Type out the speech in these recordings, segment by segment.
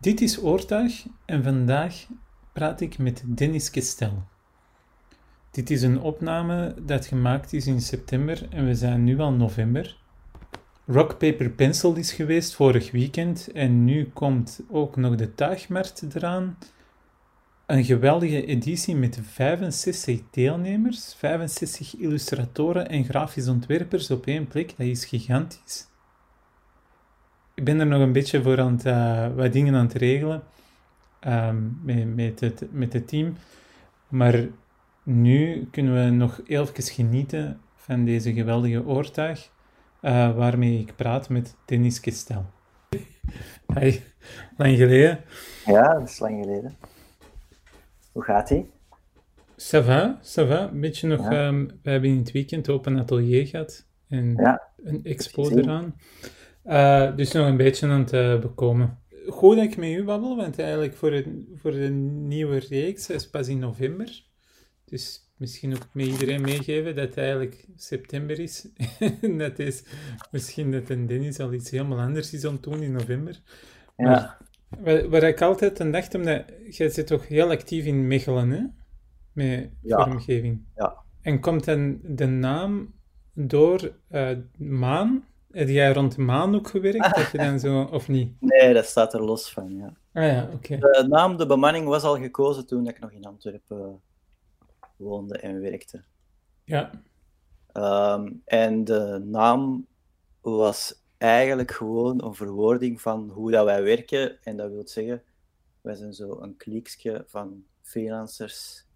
Dit is Oortuig en vandaag praat ik met Dennis Kestel. Dit is een opname dat gemaakt is in september en we zijn nu al november. Rock Paper Pencil is geweest vorig weekend en nu komt ook nog de Tuigmarkt eraan. Een geweldige editie met 65 deelnemers, 65 illustratoren en grafisch ontwerpers op één plek. Dat is gigantisch ik ben er nog een beetje voor aan het, uh, wat dingen aan het regelen um, met, met, het, met het team. Maar nu kunnen we nog even genieten van deze geweldige oortuig uh, waarmee ik praat met Dennis Kestel. Hey, lang geleden. Ja, dat is lang geleden. Hoe gaat ie? Ça va, ça va. Een beetje nog, ja. um, we hebben in het weekend open atelier gehad en ja, een expo eraan. Uh, dus nog een beetje aan het uh, bekomen. Goed dat ik met u babbel, want eigenlijk voor, het, voor de nieuwe reeks is pas in november. Dus misschien ook met iedereen meegeven dat het eigenlijk september is. dat is misschien dat een Dennis al iets helemaal anders is aan het doen in november. Ja. Maar, waar, ik altijd aan dacht, omdat jij zit toch heel actief in Mechelen, hè? Met Ja. vormgeving. Ja. En komt dan de naam door uh, Maan? Heb jij rond de maan ook gewerkt? Dat je dan zo, of niet? Nee, dat staat er los van, ja. Ah ja, oké. De naam De Bemanning was al gekozen toen ik nog in Antwerpen woonde en werkte. Ja, Ehm, en de naam was eigenlijk gewoon een verwoording van hoe dat wij werken. En dat wil zeggen, wij zijn zo een kliekje van freelancers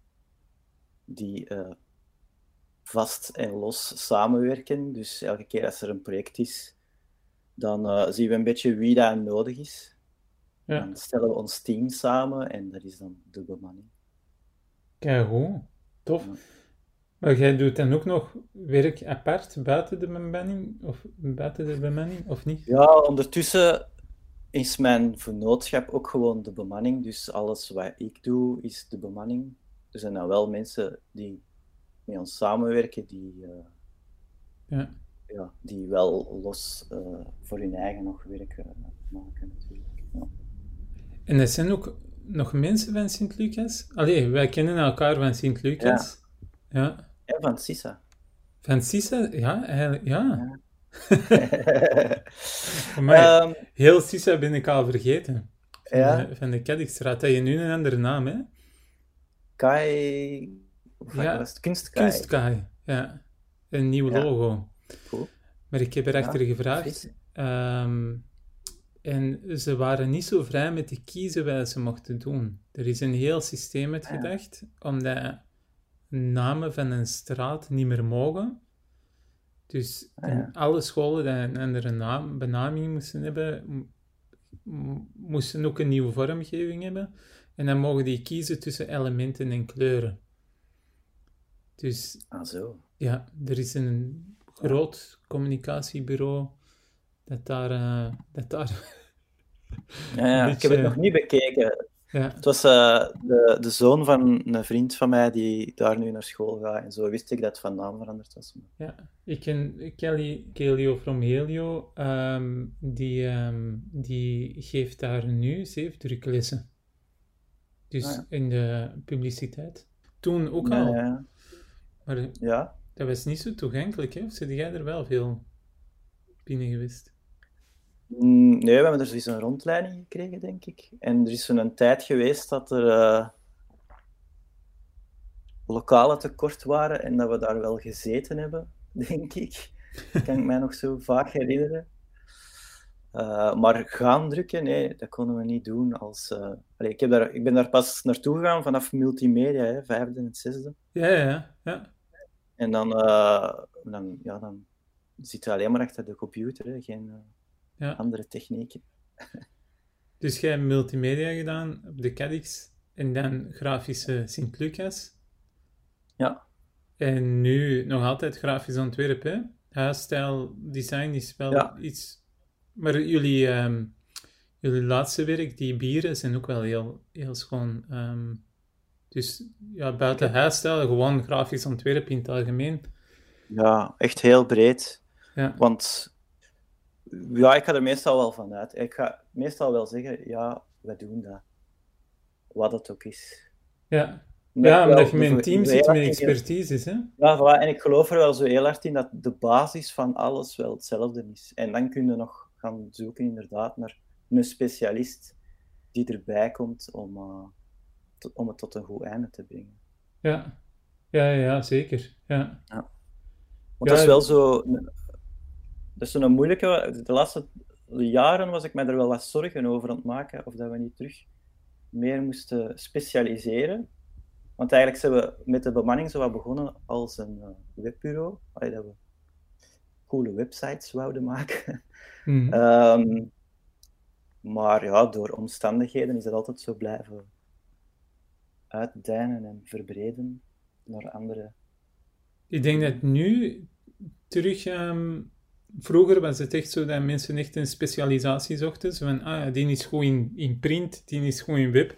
die eh, vast en los samenwerken. Dus elke keer als er een project is, dan eh, zien we een beetje wie daar nodig is. ja. Dan stellen we ons team samen en dat is dan de bemanning. Kijk, goed. Tof. Ja. Maar jij doet dan ook nog werk apart buiten de bemanning? Of buiten de bemanning, of niet? Ja, ondertussen is mijn vennootschap ook gewoon de bemanning. Dus alles wat ik doe, is de bemanning. Er zijn dan wel mensen die met ons samenwerken, die, eh, Ja. ja, die wel los eh, voor hun eigen nog werk eh, maken natuurlijk. Ja. En er zijn ook nog mensen van Sint-Lucas? Allee, wij kennen elkaar van Sint-Lucas. Ja. En van Sisa. Van Sisa? Ja, eigenlijk, ja. Maar Ehm, heel Sisa ben ik al vergeten. Van Ja. de, van de. Dat je nu een andere naam, hè? Kai... Ja, was het? Kunstkai. Kunstkai, ja. Een nieuw Ja. logo. Cool. Maar ik heb erachter Ja, gevraagd. ehm, en ze waren niet zo vrij met te kiezen wat ze mochten doen. Er is een heel systeem uitgedacht, omdat namen van een straat niet meer mogen. Dus Ah, ja. alle scholen die een andere naam, benaming moesten hebben, moesten ook een nieuwe vormgeving hebben. En dan mogen die kiezen tussen elementen en kleuren. Dus Ah, zo. ja, er is een groot communicatiebureau dat daar, eh, dat daar Ja, ja, ik heb het nog niet bekeken. ja, Het was eh, de, de zoon van een vriend van mij die daar nu naar school gaat. En zo wist ik dat het van naam veranderd was. ja. Ik ken Kelly, Kelly from Helio, ehm, die, ehm, die geeft daar nu, ze heeft druklessen. Dus Ah, ja. in de publiciteit. Toen ook Ja, al, ja. Maar ja. dat was niet zo toegankelijk, hè? Of zit jij er wel veel binnen geweest? Mm, Nee, we hebben er zoiets een rondleiding gekregen, denk ik. En er is zo'n tijd geweest dat er eh, lokalen tekort waren en dat we daar wel gezeten hebben, denk ik. kan ik mij nog zo vaak herinneren. Eh, maar gaan drukken, nee, dat konden we niet doen. Als, allee, ik, heb daar, ik ben daar pas naartoe gegaan vanaf multimedia, hè, vijfde en zesde. Ja, ja, ja. En dan, eh, dan, ja, dan zit je alleen maar achter de computer, hè, geen eh, ja. andere technieken. Dus jij hebt multimedia gedaan op de Cadix en dan grafische Sint-Lucas. Ja. En nu nog altijd grafisch ontwerp, hè? Huisstijl, design is wel Ja. iets... Maar jullie, ehm, jullie laatste werk, die bieren, zijn ook wel heel, heel schoon. ehm. Dus ja, buiten huisstijl, gewoon grafisch ontwerp in het algemeen. Ja, echt heel breed. Ja, Want ja, ik ga er meestal wel van uit. Ik ga meestal wel zeggen, ja, we doen dat. Wat het ook is. Ja, ja omdat je met een team zit met expertise, hè? Ja, voilà. en ik geloof er wel zo heel hard in dat de basis van alles wel hetzelfde is. En dan kun je nog gaan zoeken inderdaad naar een specialist die erbij komt om, uh, om het tot een goed einde te brengen. Ja, ja, ja zeker. Ja. ja. Want dat is wel zo... Dat is zo'n moeilijke... De laatste jaren was ik mij er wel wat zorgen over aan het maken, of dat we niet terug meer moesten specialiseren. Want eigenlijk zijn we met de bemanning zo wat begonnen als een uh, webbureau, dat we coole websites wouden maken. Mhm. Ehm, maar ja, door omstandigheden is dat altijd zo blijven uitdijnen en verbreden naar andere. Ik denk dat nu terug. Ehm, vroeger was het echt zo dat mensen echt een specialisatie zochten. Zo van, ah, die is goed in, in print, die is goed in web.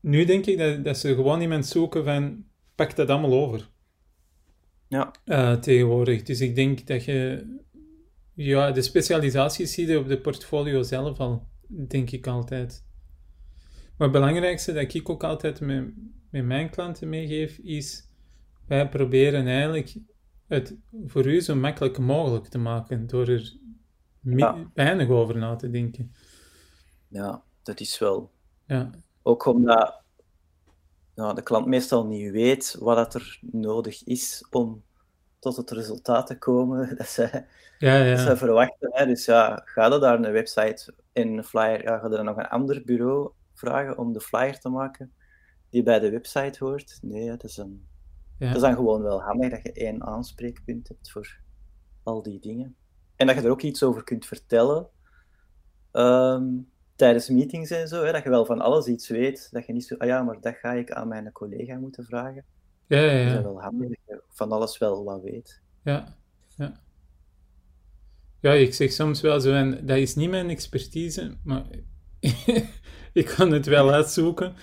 Nu denk ik dat, dat ze gewoon iemand zoeken van, pak dat allemaal over. Ja. Uh, tegenwoordig. Dus ik denk dat je ja, de specialisaties zie je op de portfolio zelf al, denk ik altijd. Maar het belangrijkste dat ik ook altijd met, met mijn klanten meegeef, is wij proberen eigenlijk het voor u zo makkelijk mogelijk te maken door er ja. weinig over na te denken. Ja, dat is wel. Ja. Ook omdat de klant meestal niet weet wat er nodig is om tot het resultaat te komen dat zij, ja, ja. Dat zij verwachten. Hè. Dus ja, ga je daar een website in een flyer, ja, ga dan nog een ander bureau vragen om de flyer te maken die bij de website hoort? Nee, het is, een, ja. het is dan gewoon wel handig dat je één aanspreekpunt hebt voor al die dingen. En dat je er ook iets over kunt vertellen ehm, tijdens meetings en zo, hè, dat je wel van alles iets weet, dat je niet zo, ah ja, maar dat ga ik aan mijn collega moeten vragen. Ja, ja, ja. Dat is wel handig dat je van alles wel wat weet. Ja, ja. Ja, ik zeg soms wel zo, en dat is niet mijn expertise, maar ik kan het wel uitzoeken.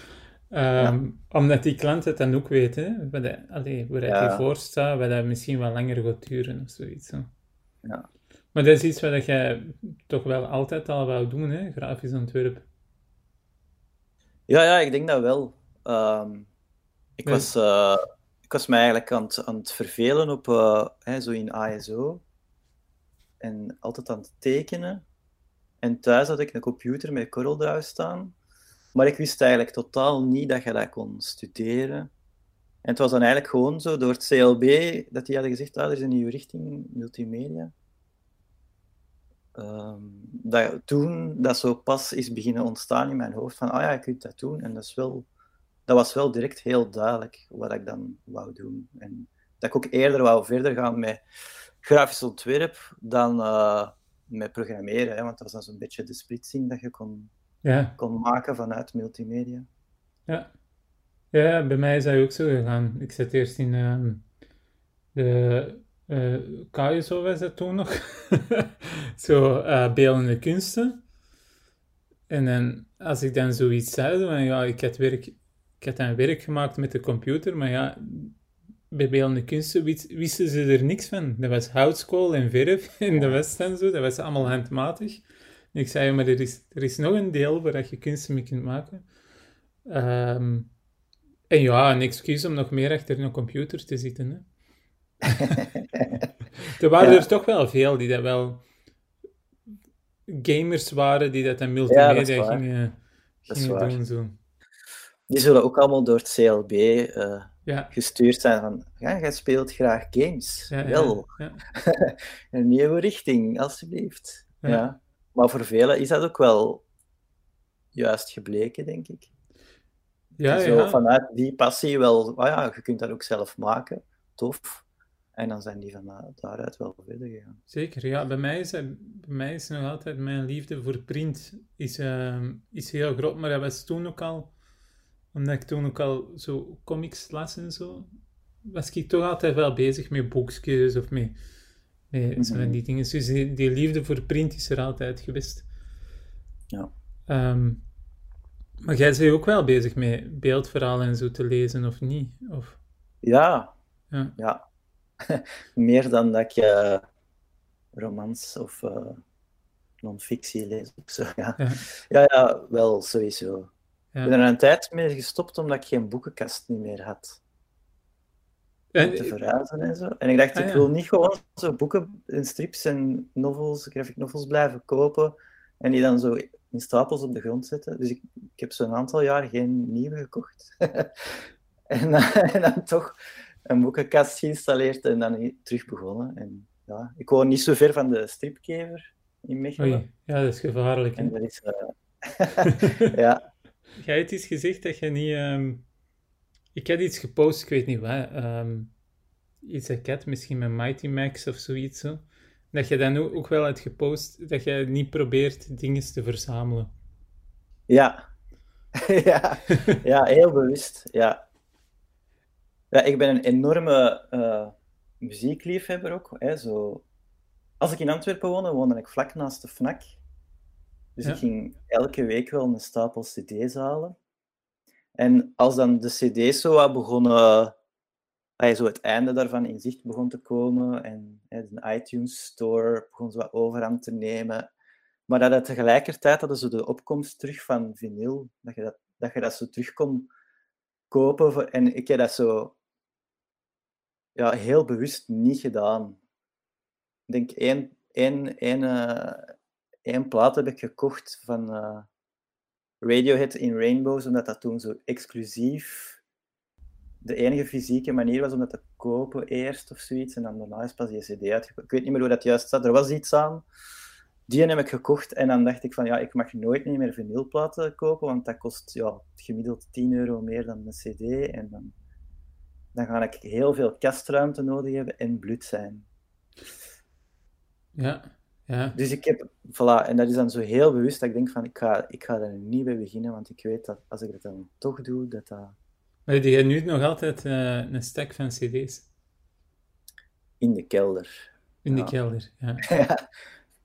Um, Omdat die klant het dan ook weet, hè, wat allee, waar hij ja. voor staat, wat dat misschien wel langer gaat duren of zoiets. Zo. Ja. Maar dat is iets wat jij toch wel altijd al wou doen, hè, grafisch ontwerp. Ja, ja, ik denk dat wel. Um, ik, was, uh, ik was mij eigenlijk aan het, aan het vervelen op, uh, hè, zo in ASO. En altijd aan het tekenen. En thuis had ik een computer met CorelDRAW staan. Maar ik wist eigenlijk totaal niet dat je dat kon studeren. En het was dan eigenlijk gewoon zo door het CLB dat die hadden gezegd, ah, er is een nieuwe richting, multimedia. Um, dat toen dat zo pas is beginnen ontstaan in mijn hoofd van, ah ja, je kunt dat doen. En dat, dat was wel direct heel duidelijk wat ik dan wou doen. En dat ik ook eerder wou verder gaan met grafisch ontwerp dan uh, met programmeren. Hè, want dat was dan zo'n beetje de splitsing dat je kon, ja. kon maken vanuit multimedia. Ja. ja, bij mij is dat ook zo gegaan. Ik zat eerst in uh, de uh, KSO was dat toen nog. zo uh, beeldende kunsten. En dan, als ik dan zoiets zei, van ja, ik had, werk, ik had dan werk gemaakt met de computer, maar ja, bij beeldende kunsten wisten ze er niks van. Dat was houtskool en verf in de West en zo, dat was allemaal handmatig. En ik zei, maar er is, er is nog een deel waar je kunsten mee kunt maken. Um, en ja, een excuus om nog meer achter een computer te zitten. Hè. er waren er toch wel veel die dat wel gamers waren die dat aan multimedia ja, gingen, gingen doen. Zo. Die zullen ook allemaal door het CLB uh, ja. gestuurd zijn van, ja, jij speelt graag games. Ja, wel. een nieuwe richting, alsjeblieft. Ja. Maar voor velen is dat ook wel juist gebleken, denk ik. Ja, zo vanuit die passie wel, oh ja, je kunt dat ook zelf maken. Tof. En dan zijn die van daaruit wel verder gegaan. Zeker, ja. Bij mij is, bij mij is nog altijd mijn liefde voor print is, uh, is heel groot. Maar dat was toen ook al, omdat ik toen ook al zo comics las en zo, was ik toch altijd wel bezig met boekjes of met, met mm -hmm. die dingen. Dus die, die, liefde voor print is er altijd geweest. Ja. Um, maar jij bent ook wel bezig met beeldverhalen en zo te lezen, of niet? Of... Ja. Ja. ja. meer dan dat ik uh, romans of uh, non-fictie lees of zo. Ja. Ja. ja, wel, sowieso. Ja. Ik ben er een tijd mee gestopt omdat ik geen boekenkast niet meer had. Om te verhuizen en zo. En ik dacht, ah, ik wil niet gewoon zo boeken en strips en novels, graphic novels blijven kopen en die dan zo in stapels op de grond zetten. Dus ik, ik heb zo'n aantal jaar geen nieuwe gekocht. en, en, dan toch een boekenkast geïnstalleerd en dan terug begonnen. En ja, ik woon niet zo ver van de stripkever in Mechelen. ja, dat is gevaarlijk. En dat is... Uh... ja. Jij hebt iets gezegd dat je niet... Um... Ik had iets gepost, ik weet niet wat. Um... Iets dat ik misschien met Mighty Max of zoiets. Zo. Dat je dan ook wel hebt gepost dat je niet probeert dingen te verzamelen. Ja. ja. ja, heel bewust. Ja. ja ik ben een enorme uh, muziekliefhebber ook. Hè, zo. Als ik in Antwerpen woonde, woonde ik vlak naast de FNAC. Dus ik ging elke week wel een stapel cd's halen. En als dan de cd's zo begonnen je zo het einde daarvan in zicht begon te komen en hè, de iTunes Store begon zo wat overhand te nemen. Maar dat het tegelijkertijd hadden ze de opkomst terug van vinyl, dat je dat, dat, je dat zo terug kon kopen. Voor, en ik heb dat zo ja, heel bewust niet gedaan. Ik denk één, één, één, uh, één plaat heb ik gekocht van uh, Radiohead in Rainbows, omdat dat toen zo exclusief de enige fysieke manier was om dat te kopen eerst of zoiets. En dan daarna is pas die CD uitgekomen. Ik weet niet meer hoe dat juist zat. Er was iets aan. Die heb ik gekocht en dan dacht ik van ja, ik mag nooit meer vinylplaten kopen, want dat kost ja, gemiddeld 10 euro meer dan een CD. En dan, dan ga ik heel veel kastruimte nodig hebben en bloed zijn. Ja, ja. Dus ik heb, voilà, en dat is dan zo heel bewust dat ik denk van ik ga, ik ga er niet bij beginnen, want ik weet dat als ik het dan toch doe, dat dat maar die nu nog altijd uh, een stack van cd's? In de kelder. In de kelder, ja.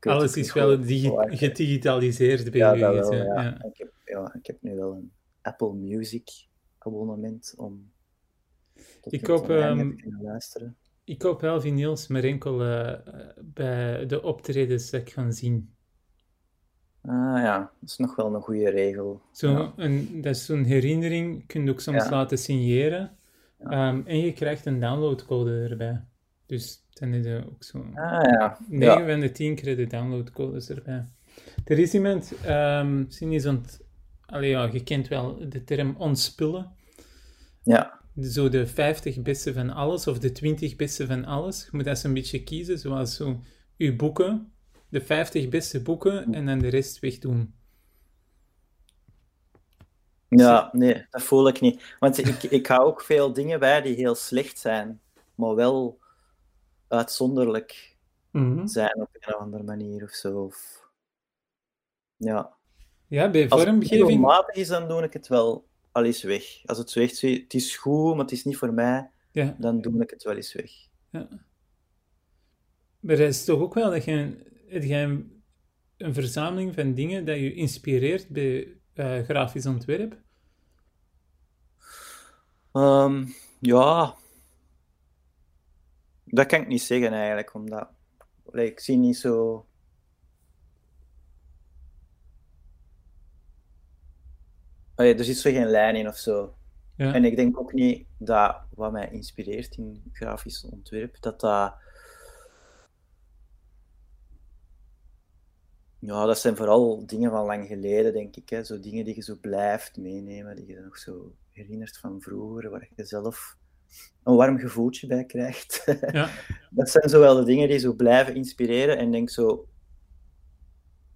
Alles is wel digi gedigitaliseerd bij ja. Wel, ja. ja. Ik, heb, ja, ik heb nu wel een Apple Music abonnement om ik koop, um, te luisteren. Ik koop wel vinyls, maar enkel uh, bij de optredens dat ik ga zien. Ah ja, dat is nog wel een goede regel. Zo, een, dat is zo'n herinnering, kun je ook soms laten signeren. Um, en je krijgt een downloadcode erbij. Dus dan is er ook zo. Ah ja. 9 van de 10 krijg je downloadcodes erbij. Er is iemand, um, is ont... Allee, ja, je kent wel de term ontspullen. Ja. Zo de 50 beste van alles, of de 20 beste van alles. Je moet dat een beetje kiezen, zoals zo uw boeken de 50 beste boeken en dan de rest wegdoen. Ja, nee, dat voel ik niet. Want ik, ik hou ook veel dingen bij die heel slecht zijn, maar wel uitzonderlijk mhm. zijn op een of andere manier of zo. Of... Ja. Ja, bij vormgeving... Als het matig is, dan doe ik het wel al eens weg. Als het zo echt het is goed, maar het is niet voor mij, ja. dan doe ik het wel eens weg. Ja. Maar het is toch ook wel dat je een, verzameling van dingen dat je inspireert bij uh, grafisch ontwerp? Um, ja, dat kan ik niet zeggen eigenlijk, omdat ik zie niet zo. Allee, er zit zo geen lijn in of zo. Ja. En ik denk ook niet dat wat mij inspireert in grafisch ontwerp, dat dat Ja, dat zijn vooral dingen van lang geleden, denk ik. Hè. Zo dingen die je zo blijft meenemen, die je nog zo herinnert van vroeger, waar je zelf een warm gevoeltje bij krijgt. Ja. dat zijn zowel de dingen die zo blijven inspireren en denk zo,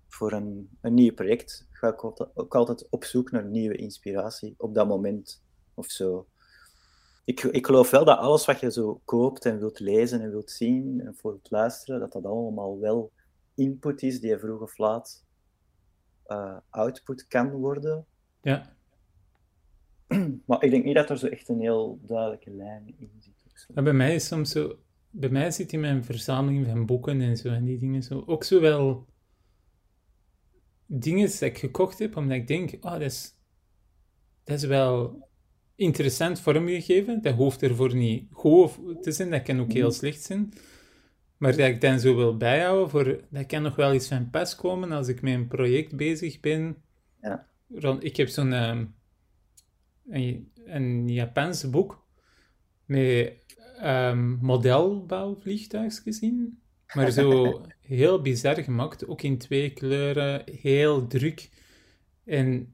voor een, een nieuw project ga ik ook altijd op zoek naar nieuwe inspiratie op dat moment of zo. Ik, ik geloof wel dat alles wat je zo koopt en wilt lezen en wilt zien en voor het luisteren, dat dat allemaal wel input is die vroeg of laat uh, output kan worden. Ja. Maar ik denk niet dat er zo echt een heel duidelijke lijn in zit. bij mij is soms zo... Bij mij zit in mijn verzameling van boeken en zo en die dingen zo... Ook zo wel... Dingen dat ik gekocht heb, omdat ik denk... Oh, dat is... Dat is wel interessant vormgegeven. Dat hoeft ervoor niet goed te zijn. Dat kan ook heel mhm. slecht zijn. Maar dat ik dan zo wil bijhouden, voor, dat kan nog wel iets van pas komen als ik met een project bezig ben. Ja. Ik heb zo'n ehm, een, een Japans boek met um, modelbouwvliegtuigs gezien. Maar zo heel bizar gemaakt, ook in twee kleuren, heel druk. En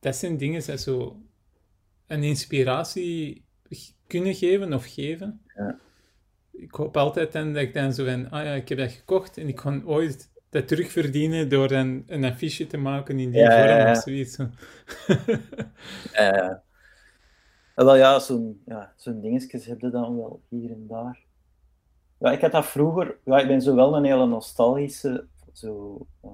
dat zijn dingen die zo een inspiratie kunnen geven of geven. Ja. Ik hoop altijd dan dat ik dan zo van, ah ja, ik heb dat gekocht en ik kan ooit dat terugverdienen door een, een affiche te maken in die Ja, ja, vorm ja. of zoiets. Eh, wel ja, zo'n ja, zo'n dingetjes heb je dan wel hier en daar. Ja, ik had dat vroeger... Ja, ik ben zo wel een hele nostalgische... Zo, eh,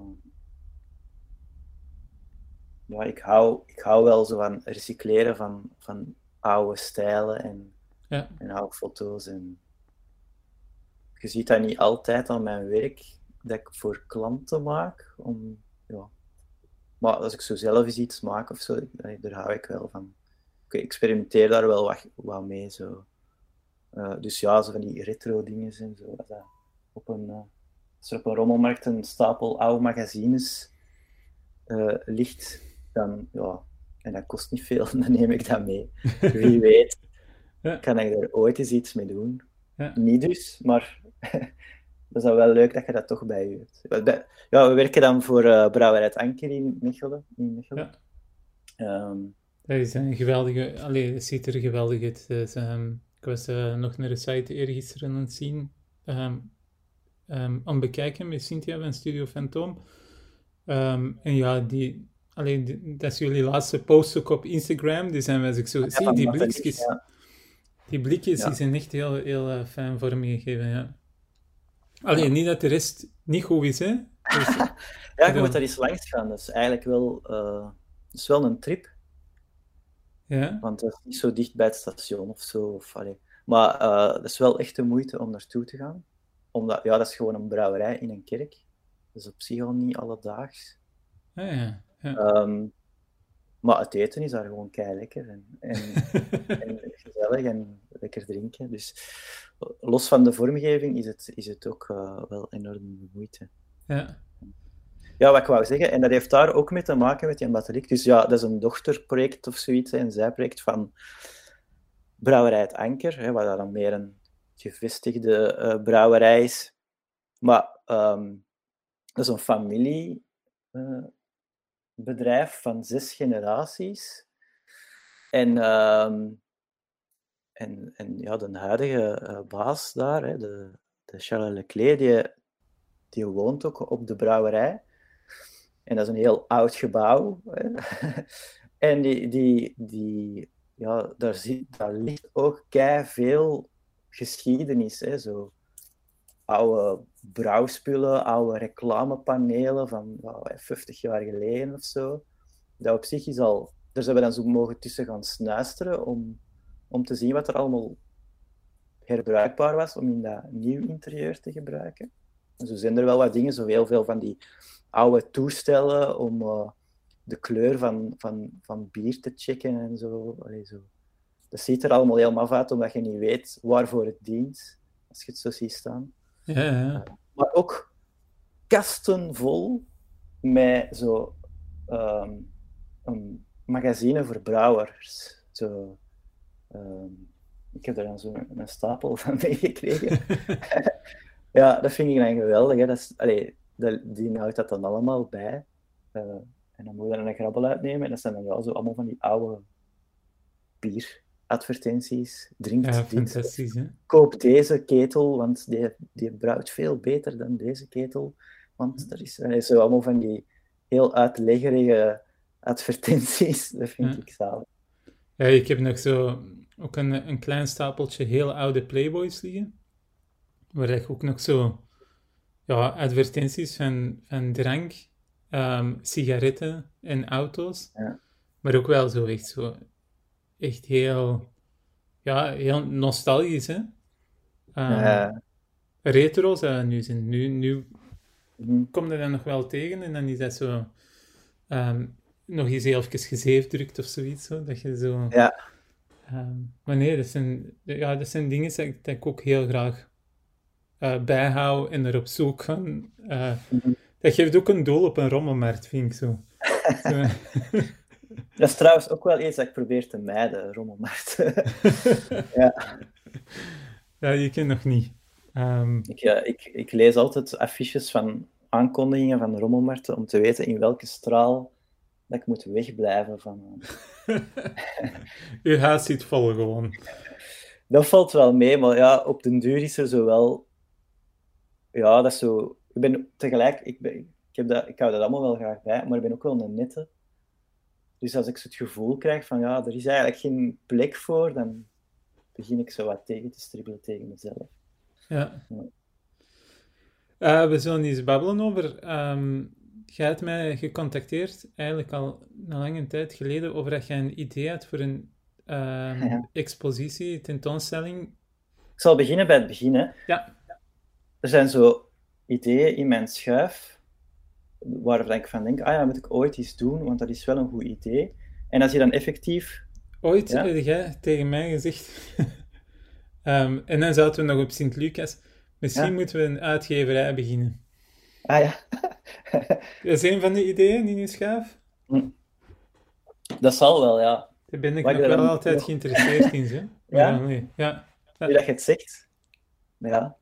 ja, ik hou, ik hou wel zo van recycleren van, van oude stijlen en, Ja. en oude foto's. En... Je ziet dat niet altijd aan mijn werk, dat ik voor klanten maak. Om, ja. Maar als ik zo zelf eens iets maak of zo, daar hou ik wel van. Ik experimenteer daar wel wat, wat mee. Zo. Eh, dus ja, zo van die retro dingen en zo. Als, dat op een, eh, als er op een rommelmarkt een stapel oude magazines eh, ligt, dan ja, en dat kost niet veel, dan neem ik dat mee. Wie weet, Ja. kan ik er ooit eens iets mee doen. Ja. Niet dus, maar dat is dan wel leuk dat je dat toch bij je hebt. Ja, we werken dan voor eh Brouwerij het Anker in Mechelen. In Mechelen. Ehm, Dat is een geweldige, allee, het ziet er geweldig uit. Dus, ik was eh, nog naar de site eergisteren aan het zien, ehm, ehm, aan bekijken met Cynthia van Studio Fantoom. Ehm, en ja, die, allee, die- dat is jullie laatste post ook op Instagram. Die zijn, als ik zo ja, zie, die blikjes, ja. die blikjes Ja. die zijn echt heel, heel eh, fijn vormgegeven, ja. Alleen niet dat de rest niet goed is, hè. Dus, Ja, je moet daar eens langs gaan. Dat is eigenlijk wel, eh, is wel een trip, ja, want dat is niet zo dicht bij het station of zo. Of, allee. Maar eh dat is wel echt de moeite om naartoe te gaan. Omdat, ja, dat is gewoon een brouwerij in een kerk. Dat is op zich al niet alledaags. ah, ja, ja. Ehm, maar het eten is daar gewoon kei lekker en, en, en gezellig en lekker drinken. Dus los van de vormgeving is het, is het ook eh, wel enorm moeite. ja, Ja, wat ik wou zeggen, en dat heeft daar ook mee te maken met die Batterik. Dus ja, dat is een dochterproject of zoiets, een zijproject van Brouwerij het Anker, hè, dat dan meer een gevestigde eh, brouwerij is. Maar ehm, dat is een familiebedrijf van zes generaties. En, ehm, en, en ja, de huidige eh, baas daar, hè, de, de Charles Leclerc, die, die woont ook op de brouwerij. En dat is een heel oud gebouw. En die, die, die, ja, daar, daar ligt ook kei veel geschiedenis. Hè. Zo oude brouwspullen, oude reclamepanelen van wow, 50 jaar geleden of zo. Dat op zich is al... Daar zijn we dan zo mogen tussen gaan snuisteren om, om te zien wat er allemaal herbruikbaar was om in dat nieuw interieur te gebruiken. Zo zijn er wel wat dingen, zo heel veel van die oude toestellen om eh, de kleur van, van, van bier te checken en zo. Allee, zo. Dat ziet er allemaal heel maf uit, omdat je niet weet waarvoor het dient, als je het zo ziet staan. ja, ja. Maar ook kasten vol met zo ehm, een magazine voor brouwers. Zo, ehm, ik heb er dan zo een stapel van meegekregen. ja, dat vind ik dan geweldig. Hè. Dat is, allee, dat, die houdt dat dan allemaal bij. Eh, en dan moet je dan een grabbel uitnemen. En dat zijn dan wel zo allemaal van die oude bieradvertenties. Drink Ja, dit, koop deze ketel, want die, die brouwt veel beter dan deze ketel. Want er is, is zo allemaal van die heel uitleggerige advertenties. Dat vind Ja. ik zalig. Ja, ik heb nog zo ook een, een klein stapeltje heel oude Playboys liggen. Waar ik ook nog zo ja, advertenties van, van drank, ehm, sigaretten en auto's. Ja. Maar ook wel zo echt zo echt heel ja, heel nostalgisch, hè? Ehm, Eh, retro zou het nu zijn. Nu, nu mhm. kom je dat nog wel tegen en dan is dat zo ehm, nog eens heel even gezeefdrukt of zoiets. Zo, dat je zo... Ja. Ehm, maar nee, dat zijn, ja, dat zijn dingen dat ik, dat ik ook heel graag uh, bijhoud en erop zoek gaan. Uh, Mhm. Dat geeft ook een doel op een rommelmarkt, vind ik zo. Dat is trouwens ook wel iets dat ik probeer te mijden, rommelmarkten. ja. ja, je kent nog niet. Um, ik, ja, ik, ik lees altijd affiches van aankondigingen van rommelmarkten om te weten in welke straal dat ik moet wegblijven van. Uw huis zit vol gewoon. Dat valt wel mee, maar ja, op den duur is er zo wel. Ja, dat is zo. Ik ben tegelijk, ik, ben, ik, heb dat, ik hou dat allemaal wel graag bij, maar ik ben ook wel een nette. Dus als ik zo het gevoel krijg van ja, er is eigenlijk geen plek voor, dan begin ik zo wat tegen te stribbelen tegen mezelf. Ja. ja. Uh, we zullen eens babbelen over. Um, jij hebt mij gecontacteerd, eigenlijk al een lange tijd geleden, over dat jij een idee had voor een um, ja. expositie, tentoonstelling. Ik zal beginnen bij het begin. Hè. Ja. Er zijn zo ideeën in mijn schuif waarvan ik van denk, ah ja, moet ik ooit iets doen, want dat is wel een goed idee. En als je dan effectief... Ooit ja? heb jij tegen mij gezegd... um, en dan zaten we nog op Sint-Lucas. Misschien ja? moeten we een uitgeverij beginnen. Ah ja. dat is een van de ideeën in je schuif? Hm. Dat zal wel, ja. Daar ben ik nog wel dan... altijd geïnteresseerd in, hè? Ja? Nee. ja. Nu dat je het zegt. Ja.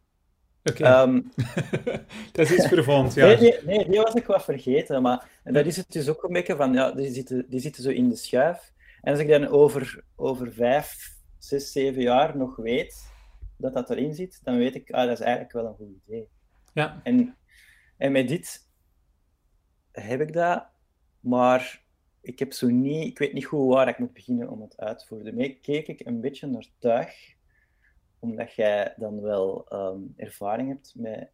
Oké. Okay. Um... dat is iets vervond, ja. Nee, nee, nee, die was ik wat vergeten. Maar dat is het dus ook een beetje van, ja, die zitten, die zitten zo in de schuif. En als ik dan over, over vijf, zes, zeven jaar nog weet dat dat erin zit, dan weet ik, ah, dat is eigenlijk wel een goed idee. Ja. En, en met dit heb ik dat, maar ik heb zo niet, ik weet niet goed waar ik moet beginnen om het uit te voeren. Daarmee keek ik een beetje naar tuig omdat jij dan wel um, ervaring hebt met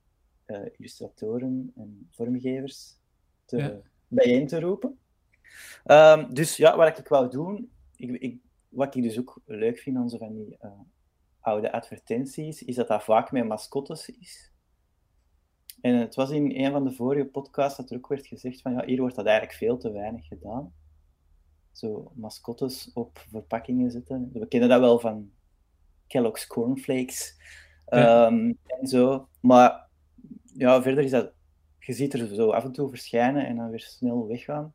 uh, illustratoren en vormgevers te, ja. bijeen te roepen. Um, dus ja, wat ik wou doen, ik, ik, wat ik dus ook leuk vind aan zo van die uh, oude advertenties, is dat dat vaak met mascottes is. En het was in een van de vorige podcasts dat er ook werd gezegd van ja, hier wordt dat eigenlijk veel te weinig gedaan. Zo mascottes op verpakkingen zetten. We kennen dat wel van Kellogg's Cornflakes Ja. um, en zo. Maar ja, verder is dat, je ziet er zo af en toe verschijnen en dan weer snel weggaan.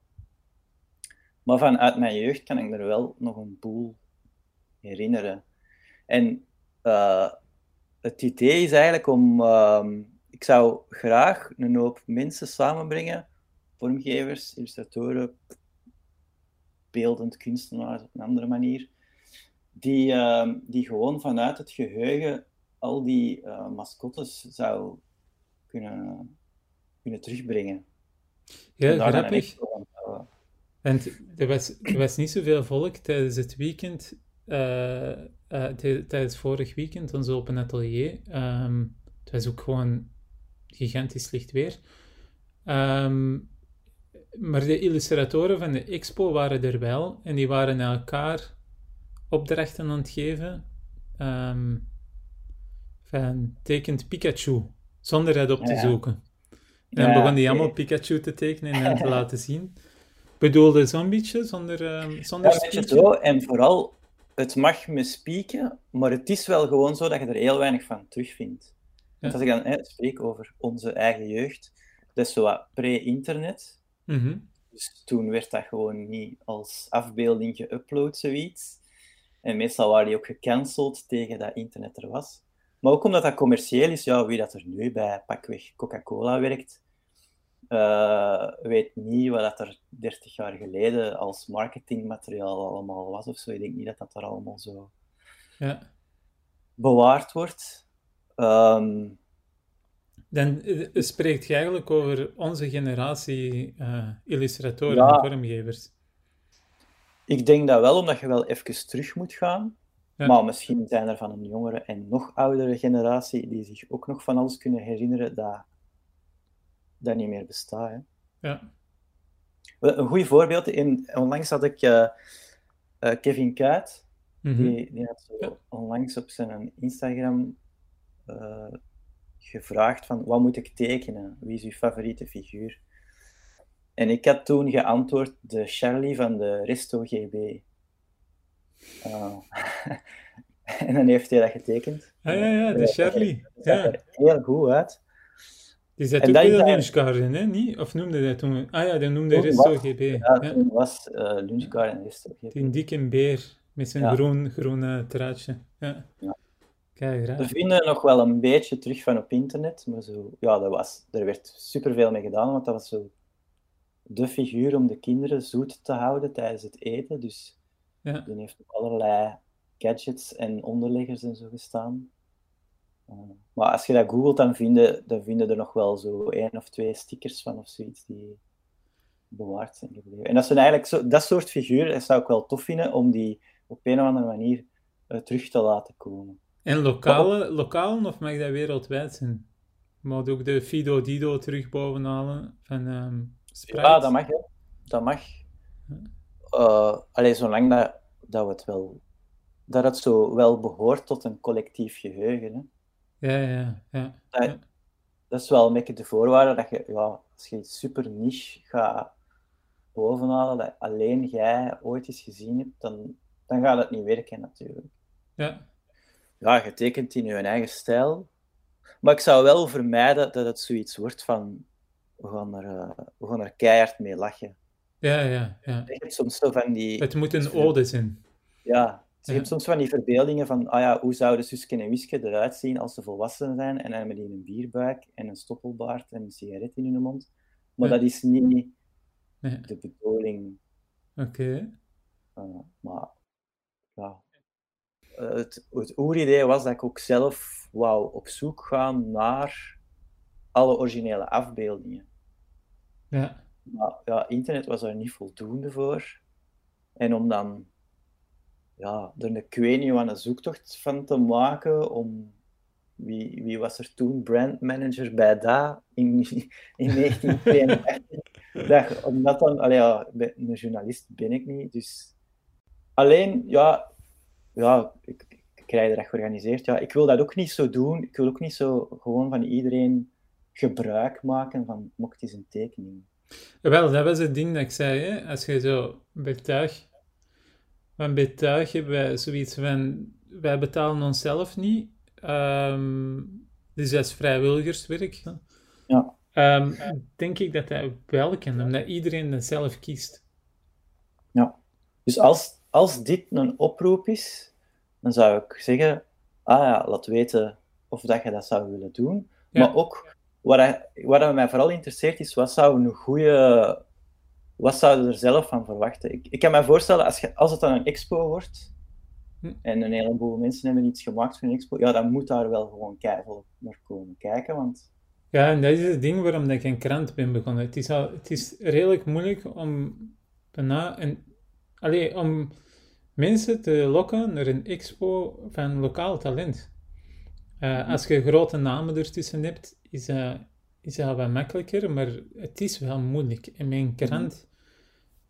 Maar vanuit mijn jeugd kan ik er wel nog een boel herinneren. En uh, het idee is eigenlijk om, uh, ik zou graag een hoop mensen samenbrengen, vormgevers, illustratoren, beeldend kunstenaars op een andere manier, die, uh, die gewoon vanuit het geheugen al die uh, mascottes zou kunnen, kunnen terugbrengen. Ja, grappig. Want er was, er was niet zoveel volk tijdens het weekend, uh, tijdens vorig weekend, en zo op een atelier. Um, het was ook gewoon gigantisch licht weer. Um, maar de illustratoren van de expo waren er wel en die waren elkaar opdrachten aan het geven. Um, van tekent Pikachu, zonder het op te Ja. zoeken. En Ja, begon die allemaal Pikachu te tekenen en te laten zien. Bedoelde zo'n beetje, zonder, ehm, zonder Ja, beetje zo. En vooral, het mag me spieken, maar het is wel gewoon zo dat je er heel weinig van terugvindt. Want als ik dan hè, spreek over onze eigen jeugd, dat is zo wat pre-internet. Mhm. Dus toen werd dat gewoon niet als afbeelding geüpload, zoiets. En meestal waren die ook gecanceld tegen dat internet er was. Maar ook omdat dat commercieel is, ja, wie dat er nu bij pakweg Coca-Cola werkt, eh, weet niet wat dat er 30 jaar geleden als marketingmateriaal allemaal was of zo. Ik denk niet dat dat er allemaal zo Ja. bewaard wordt. Ehm, Dan eh, spreekt je eigenlijk over onze generatie eh, illustratoren Ja. en vormgevers. Ik denk dat wel, omdat je wel even terug moet gaan. Ja. Maar misschien zijn er van een jongere en nog oudere generatie die zich ook nog van alles kunnen herinneren dat dat niet meer bestaat. Hè. Ja. Een goed voorbeeld, in, onlangs had ik eh, eh, Kevin Kuit, Mhm. die, die had zo onlangs op zijn Instagram eh, gevraagd van wat moet ik tekenen? Wie is uw favoriete figuur? En ik had toen geantwoord de Charlie van de Resto GB. Eh, en dan heeft hij dat getekend. Ah, ja, ja, de Charlie. Dat Ja. er heel goed uit. Die zat ook bij de daar- lunchgarden, hè? Niet? Of noemde hij toen... Ah ja, die noemde Toen Resto was- GB. Ja, Ja. toen was eh Lunchgar en Resto. Die dikke beer met zijn Ja. groen, groen eh, truitje. Ja. Ja. Kijk, We vinden nog wel een beetje terug van op internet, maar zo, ja, dat was, er werd superveel mee gedaan, want dat was zo de figuur om de kinderen zoet te houden tijdens het eten. Dus Ja. die heeft op allerlei gadgets en onderleggers en zo gestaan. Eh, maar als je dat googelt, dan vinden, dan vinden er nog wel zo één of twee stickers van of zoiets die bewaard zijn gebleven. En dat zijn eigenlijk zo, dat soort figuren, dat zou ik wel tof vinden om die op een of andere manier eh, terug te laten komen. En lokale, lokalen, of mag dat wereldwijd zijn? Moet ook de Fido Dido terug bovenhalen van ehm Ja, dat mag, hè. Dat mag. Ja. Eh, allee, zolang dat, dat we het wel... Dat het zo wel behoort tot een collectief geheugen, hè. Ja, ja, ja. Dat, Ja. dat is wel een beetje de voorwaarde dat je, ja, als je iets super niche gaat bovenhalen, dat alleen jij ooit eens gezien hebt, dan, dan gaat het niet werken, natuurlijk. Ja, Ja, je tekent in je eigen stijl. Maar ik zou wel vermijden dat het zoiets wordt van... We gaan er, eh, we gaan er keihard mee lachen. ja, ja. ja. Je hebt soms zo van die... Het moet een ode zijn. Ja, je Ja. hebt soms van die verbeeldingen van, ah ja, hoe zouden Suske en Wiske eruit zien als ze volwassen zijn en hebben die een bierbuik en een stoppelbaard en een sigaret in hun mond. Maar Ja. dat is niet Nee. de bedoeling. Oké. eh, maar ja, Eh, het, het oeridee was dat ik ook zelf wou op zoek gaan naar alle originele afbeeldingen. Ja. Maar ja, internet was daar niet voldoende voor. En om dan ja, er een, niet wat, een zoektocht van te maken om wie, wie was er toen brandmanager bij DA in, in 1982. dat, omdat dan, allee, ja, een journalist ben ik niet, dus alleen, ja, ja ik, ik krijg dat georganiseerd. Ja, ik wil dat ook niet zo doen. Ik wil ook niet zo gewoon van iedereen gebruik maken van, mocht eens een tekening. Wel, dat was het ding dat ik zei, hè. Als je zo bij tuig... Want bij tuig hebben wij zoiets van... Wij betalen onszelf niet. ehm, dus dat is vrijwilligerswerk. Ja. Ehm, denk ik dat dat wel kan, omdat iedereen dat zelf kiest. Dus als, als dit een oproep is, dan zou ik zeggen, ah ja, laat weten of dat je dat zou willen doen. Ja. Maar ook, wat, hij- wat mij vooral interesseert is, wat zou een goede... Wat zouden er zelf van verwachten? Ik, ik kan me voorstellen, als, je, als het dan een expo wordt, Hm. en een heleboel mensen hebben iets gemaakt voor een expo, ja, dan moet daar wel gewoon keihard naar komen kijken, want... Ja, en dat is het ding waarom ik een krant ben begonnen. Het is, al, het is redelijk moeilijk om bijna een, allee, om mensen te lokken naar een expo van lokaal talent. Eh, als je grote namen ertussen hebt, is dat, is dat wat makkelijker, maar het is wel moeilijk. En mijn krant,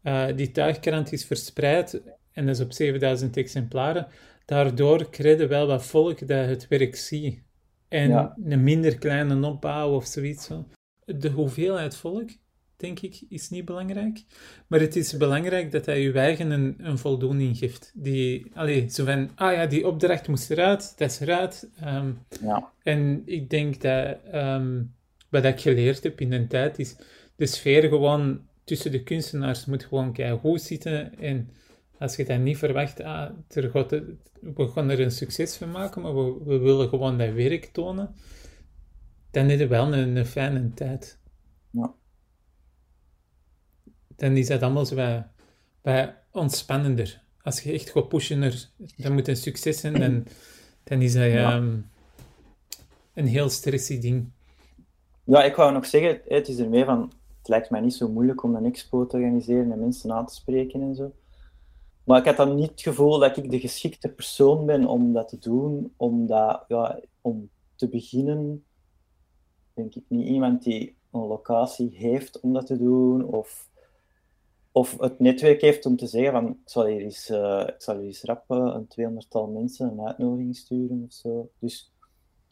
eh, die tuigkrant is verspreid en dat is op 7000 exemplaren. Daardoor je wel wat volk dat het werk ziet. En Ja. een minder kleine opbouw of zoiets. Zo. De hoeveelheid volk, denk ik, is niet belangrijk. Maar het is belangrijk dat hij je eigen een, een voldoening geeft. Die, allee, zo van, ah ja, die opdracht moest eruit, dat is eruit. Ehm, Ja, en ik denk dat ehm, wat ik geleerd heb in de tijd is de sfeer gewoon tussen de kunstenaars moet gewoon goed zitten. En als je dat niet verwacht, ah, er gaat we gaan er een succes van maken, maar we, we willen gewoon dat werk tonen, dan is het wel een, een fijne tijd. Ja. Dan is dat allemaal zo wat, wat ontspannender. Als je echt gaat pushen naar, dat moet een succes zijn, dan, dan is dat Ja. ehm, een heel stressy ding. Ja, ik wou nog zeggen, het is ermee van, het lijkt mij niet zo moeilijk om een expo te organiseren en mensen aan te spreken en zo. Maar ik had dan niet het gevoel dat ik de geschikte persoon ben om dat te doen, omdat, ja, om te beginnen, denk ik niet iemand die een locatie heeft om dat te doen, of, of het netwerk heeft om te zeggen van, ik zal hier eens, eh, ik zal hier eens rap een tweehonderdtal mensen een uitnodiging sturen of zo. Dus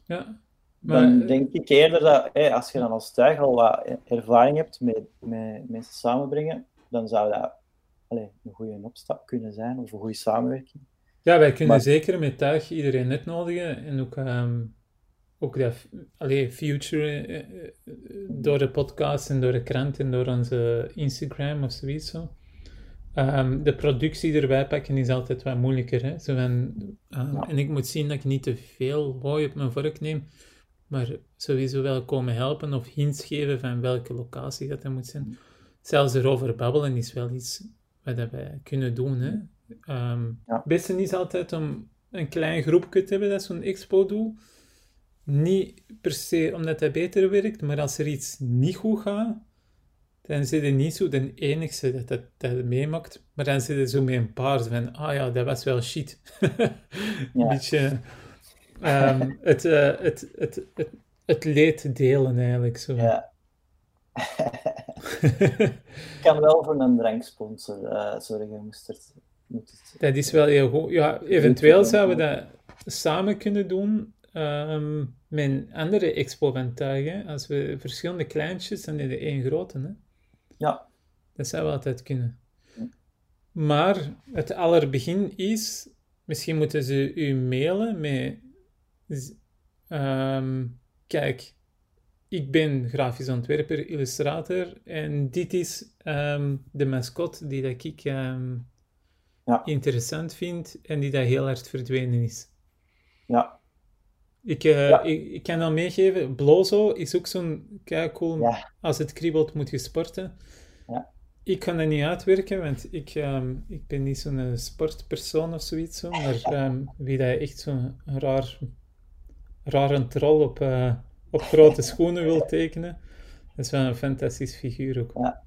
Ja, dan maar denk ik eerder dat als je dan als tuig al wat ervaring hebt met, met mensen samenbrengen, dan zou dat een goede opstap kunnen zijn of een goede samenwerking. Ja, wij kunnen zeker met Tuig iedereen uitnodigen en ook, ehm, ook dat, allee, Future eh, eh, door de podcast en door de krant en door onze Instagram of zoiets zo. Ehm, de productie erbij pakken is altijd wat moeilijker. Hè? Zo van, ehm, En ik moet zien dat ik niet te veel hooi op mijn vork neem, maar sowieso wel komen helpen of hints geven van welke locatie dat er moet zijn. Zelfs erover babbelen is wel iets wat wij kunnen doen. Hè? Um, Het beste is altijd om een klein groepje te hebben dat zo'n expo doet. Niet per se omdat dat beter werkt, maar als er iets niet goed gaat, dan zit je niet zo de enige dat dat, dat meemaakt, maar dan zit je zo met een paar van, ah ja, dat was wel shit. een beetje het, uh, het, het, het, het leed delen eigenlijk. Zo. Ja. Ik kan wel voor een dranksponsor uh, zorgen, moest het... Dat is wel heel goed. Ja, eventueel zouden we dat samen kunnen doen um, met een andere expo van tuigen. Als we verschillende kleintjes, dan de één grote. Hè? Ja. Dat zou wel altijd kunnen. Maar het allerbegin is, misschien moeten ze u mailen met, um, kijk, ik ben grafisch ontwerper, illustrator en dit is um, de mascot die dat ik um, ja. interessant vind en die dat heel hard verdwenen is. Ja. Ik, uh, ja. ik, ik, kan dan meegeven, Blozo is ook zo'n kijk cool, ja. als het kriebelt moet je sporten. Ja. Ik kan dat niet uitwerken, want ik, um, ik ben niet zo'n sportpersoon of zoiets, zo, maar um, wie dat echt zo'n raar, rare troll op, uh, op grote schoenen wil tekenen, dat is wel een fantastisch figuur ook. Ja,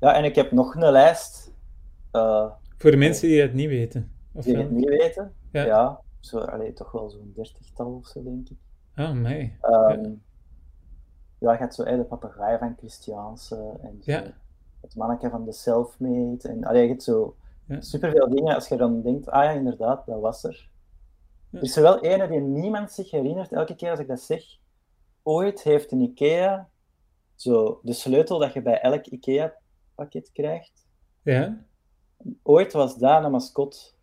ja en ik heb nog een lijst. Uh, Voor de mensen die het niet weten. Of die het niet weten, ja. Zo, allee, toch wel zo'n dertigtal of zo, denk ik. Oh, mij. Um, ja. ja, hebt zo de papegaai van Christiaanse en zo, ja. het manneke van de Selfmade. En allee, je hebt zo ja. superveel dingen. Als je dan denkt, ah ja, inderdaad, dat was er. Er is er wel ene die niemand zich herinnert, elke keer als ik dat zeg. Ooit heeft een IKEA zo de sleutel dat je bij elk IKEA-pakket krijgt. Ja. Ooit was daar een mascot.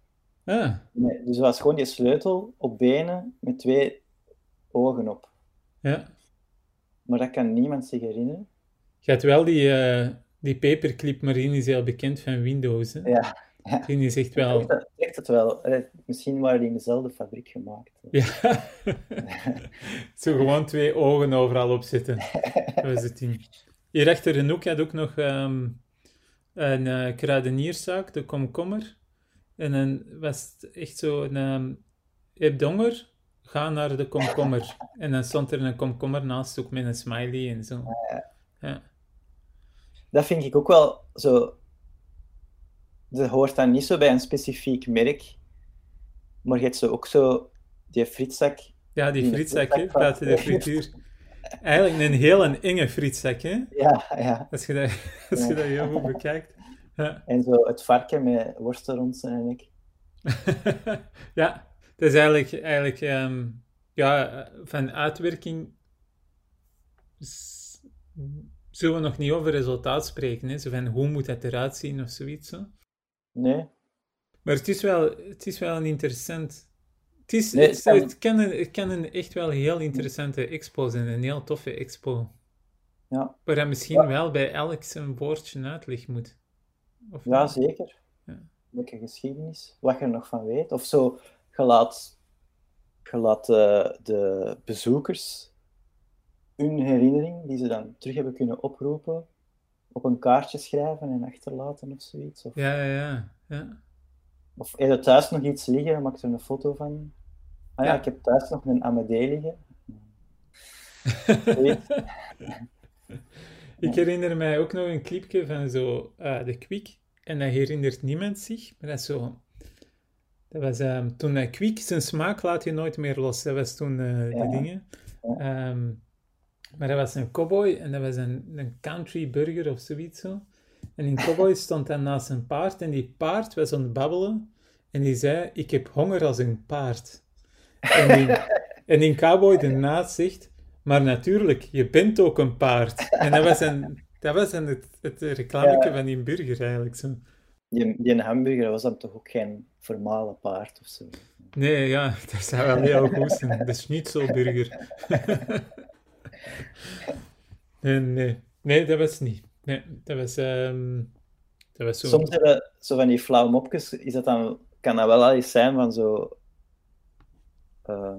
Ah. Nee, dus het was gewoon die sleutel op benen met twee ogen op. Ja. Maar dat kan niemand zich herinneren. Je hebt wel die, uh, die paperclip, maar die is heel bekend van Windows. Hè? Ja. ja. Die is echt wel... Ik zeg het wel. Misschien waren die in dezelfde fabriek gemaakt. Ja. Zo gewoon twee ogen overal op zitten. Dat was het ding. Hier achter de hoek had ook nog um, een uh, kruidenierszaak, de Komkommer. En dan was het echt zo een... Um, je hebt honger, ga naar de komkommer. En dan stond er een komkommer naast, ook met een smiley en zo. Ja. Dat vind ik ook wel zo... Dat hoort dan niet zo bij een specifiek merk. Maar je hebt zo ook zo die frietzak. Ja, die frietzak, hè, buiten de frituur. Eigenlijk een hele enge frietzak, hè? Ja, ja. Als je dat, als je dat heel goed bekijkt. Ja. En zo het varken met worsten rond zijn nek. ja, het is eigenlijk, eigenlijk um, ja, van uitwerking zullen we nog niet over resultaat spreken. Hè? Zo van hoe moet het eruit zien of zoiets. Zo. Nee. Maar het is wel, het is wel een interessant. Het, is, nee, het, het, kan een, het kan een echt wel heel interessante expo zijn, een heel toffe expo. Ja. Waar hij misschien ja. wel bij elk zijn woordje uitleg moet. Of ja, niet? zeker. Ja. Leuke geschiedenis, wat je er nog van weet. Of zo, je laat, je laat uh, de bezoekers hun herinnering, die ze dan terug hebben kunnen oproepen, op een kaartje schrijven en achterlaten of zoiets. Of, ja, ja, ja. ja. Of heb je thuis nog iets liggen, maak er een foto van. Ah ja, ja. ik heb thuis nog een Amadee liggen. ik herinner mij ook nog een clipje van zo uh, de Quick. En dat herinnert niemand zich, maar dat is zo... Dat was um, toen uh, Quick zijn smaak laat je nooit meer los. Dat was toen uh, Ja. de dingen. Um, maar dat was een cowboy en dat was een, een country burger of zoiets zo. En die cowboy stond dan naast een paard en die paard was aan het babbelen. En die zei, ik heb honger als een paard. En die, en die cowboy ernaast zegt, maar natuurlijk, je bent ook een paard. En dat was een, dat was een, het, het reclameke Ja. van die burger eigenlijk zo. Die, die hamburger was dan toch ook geen formale paard of zo? Nee, ja, dat zou wel heel goed zijn. De schnitzelburger. nee, nee. Nee, dat was niet. Nee, dat was... ehm dat was zo... Soms hebben zo van die flauwe mopjes, is dat dan, kan dat wel al zijn van zo... eh,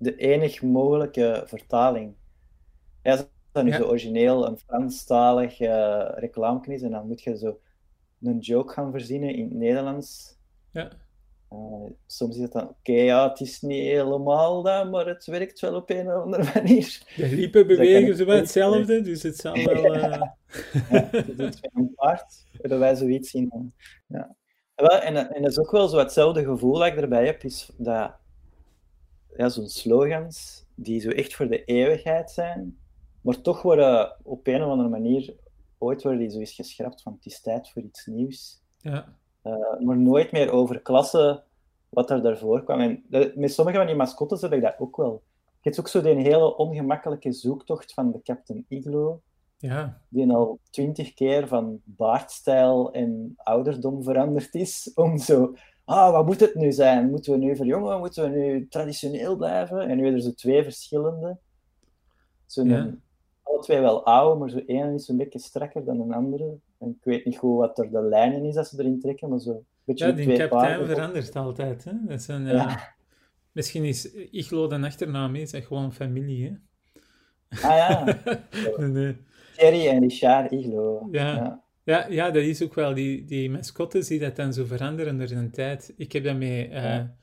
de enig mogelijke vertaling. Ja, als dat nu Ja. zo origineel een Franstalig uh, reclame is, en dan moet je zo een joke gaan verzinnen in het Nederlands. Ja. Eh, soms is het dan, oké, ja, het is niet helemaal dat, maar het werkt wel op een of andere manier. De liepen kan bewegen wel niet, hetzelfde, dus het zal wel... eh, Ja, dus het is een paard, hebben wij zoiets in. Ja. En, en dat is ook wel zo hetzelfde gevoel dat ik erbij heb, is dat ja, zo'n slogans die zo echt voor de eeuwigheid zijn, maar toch worden op een of andere manier, ooit worden die geschrapt van het is tijd voor iets nieuws. ja. Eh, maar nooit meer over klasse wat er daarvoor kwam. En met sommige van die mascottes heb ik dat ook wel. Je hebt ook zo die hele ongemakkelijke zoektocht van de Captain Iglo, Ja, die al twintig keer van baardstijl en ouderdom veranderd is, om zo, ah, wat moet het nu zijn? Moeten we nu verjongen? Moeten we nu traditioneel blijven? En nu hebben er zo twee verschillende. Zo Ja. Alle twee wel oud, maar zo één is een beetje strakker dan een andere. En ik weet niet goed wat er de lijnen is dat ze erin trekken, maar zo een beetje ja die twee kapitein paarden. verandert altijd. Hè? Dat een, eh, Ja. Misschien is Iglo de achternaam, is echt gewoon familie. Hè? Ah ja, Nee, nee. Thierry en Richard Iglo. Ja. ja. Ja, ja, dat is ook wel die, die mascottes die dat dan zo veranderen door de tijd. Ik heb dat met eh, Ja.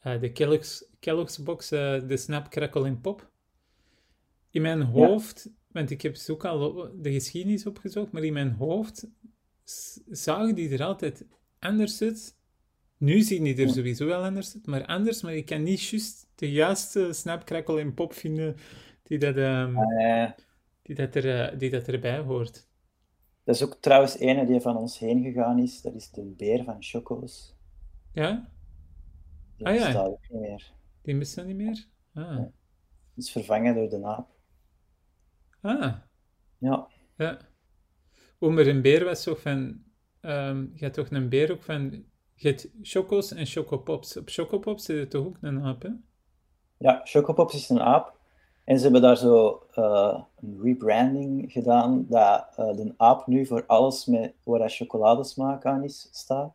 eh, de Kellogg's, Kellogg's box, eh, de Snap, Crackle en Pop. In mijn hoofd, want ik heb ook al de geschiedenis opgezocht, maar in mijn hoofd zagen die er altijd anders uit. Nu zien die er Ja. sowieso wel anders uit, maar anders, maar ik kan niet juist de juiste Snap, Crackle en Pop vinden die dat, ehm, Eh, die dat, er, die dat erbij hoort. Dat is ook trouwens ene die van ons heen gegaan is. Dat is de beer van Choco's. Ja? Die Ah, ja. bestaat ook niet meer. Die bestaan niet meer? Ah. Ja. Die is vervangen door de naap. Ah, Ja, ja. Maar een beer was zo van... ehm je hebt toch een beer ook van... Je hebt choco's en chocopops. Op chocopops zit er toch ook een aap, hè? ja Chocopops is een aap. En ze hebben daar zo eh, een rebranding gedaan, dat eh, de aap nu voor alles met, waar dat chocoladesmaak aan is, staat.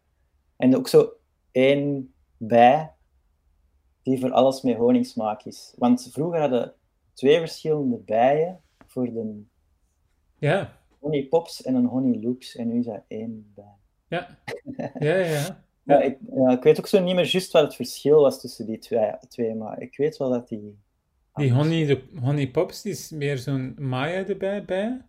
En ook zo één bij die voor alles met honingsmaak is. Want vroeger hadden twee verschillende bijen voor de Ja, honey pops en een honey loops. En nu is dat één bij. ja. Ja, ja. Ja, ik, ja, ik weet ook zo niet meer juist wat het verschil was tussen die twee, twee maar ik weet wel dat die... Die honey, de honey pops die is meer zo'n Maya erbij bij.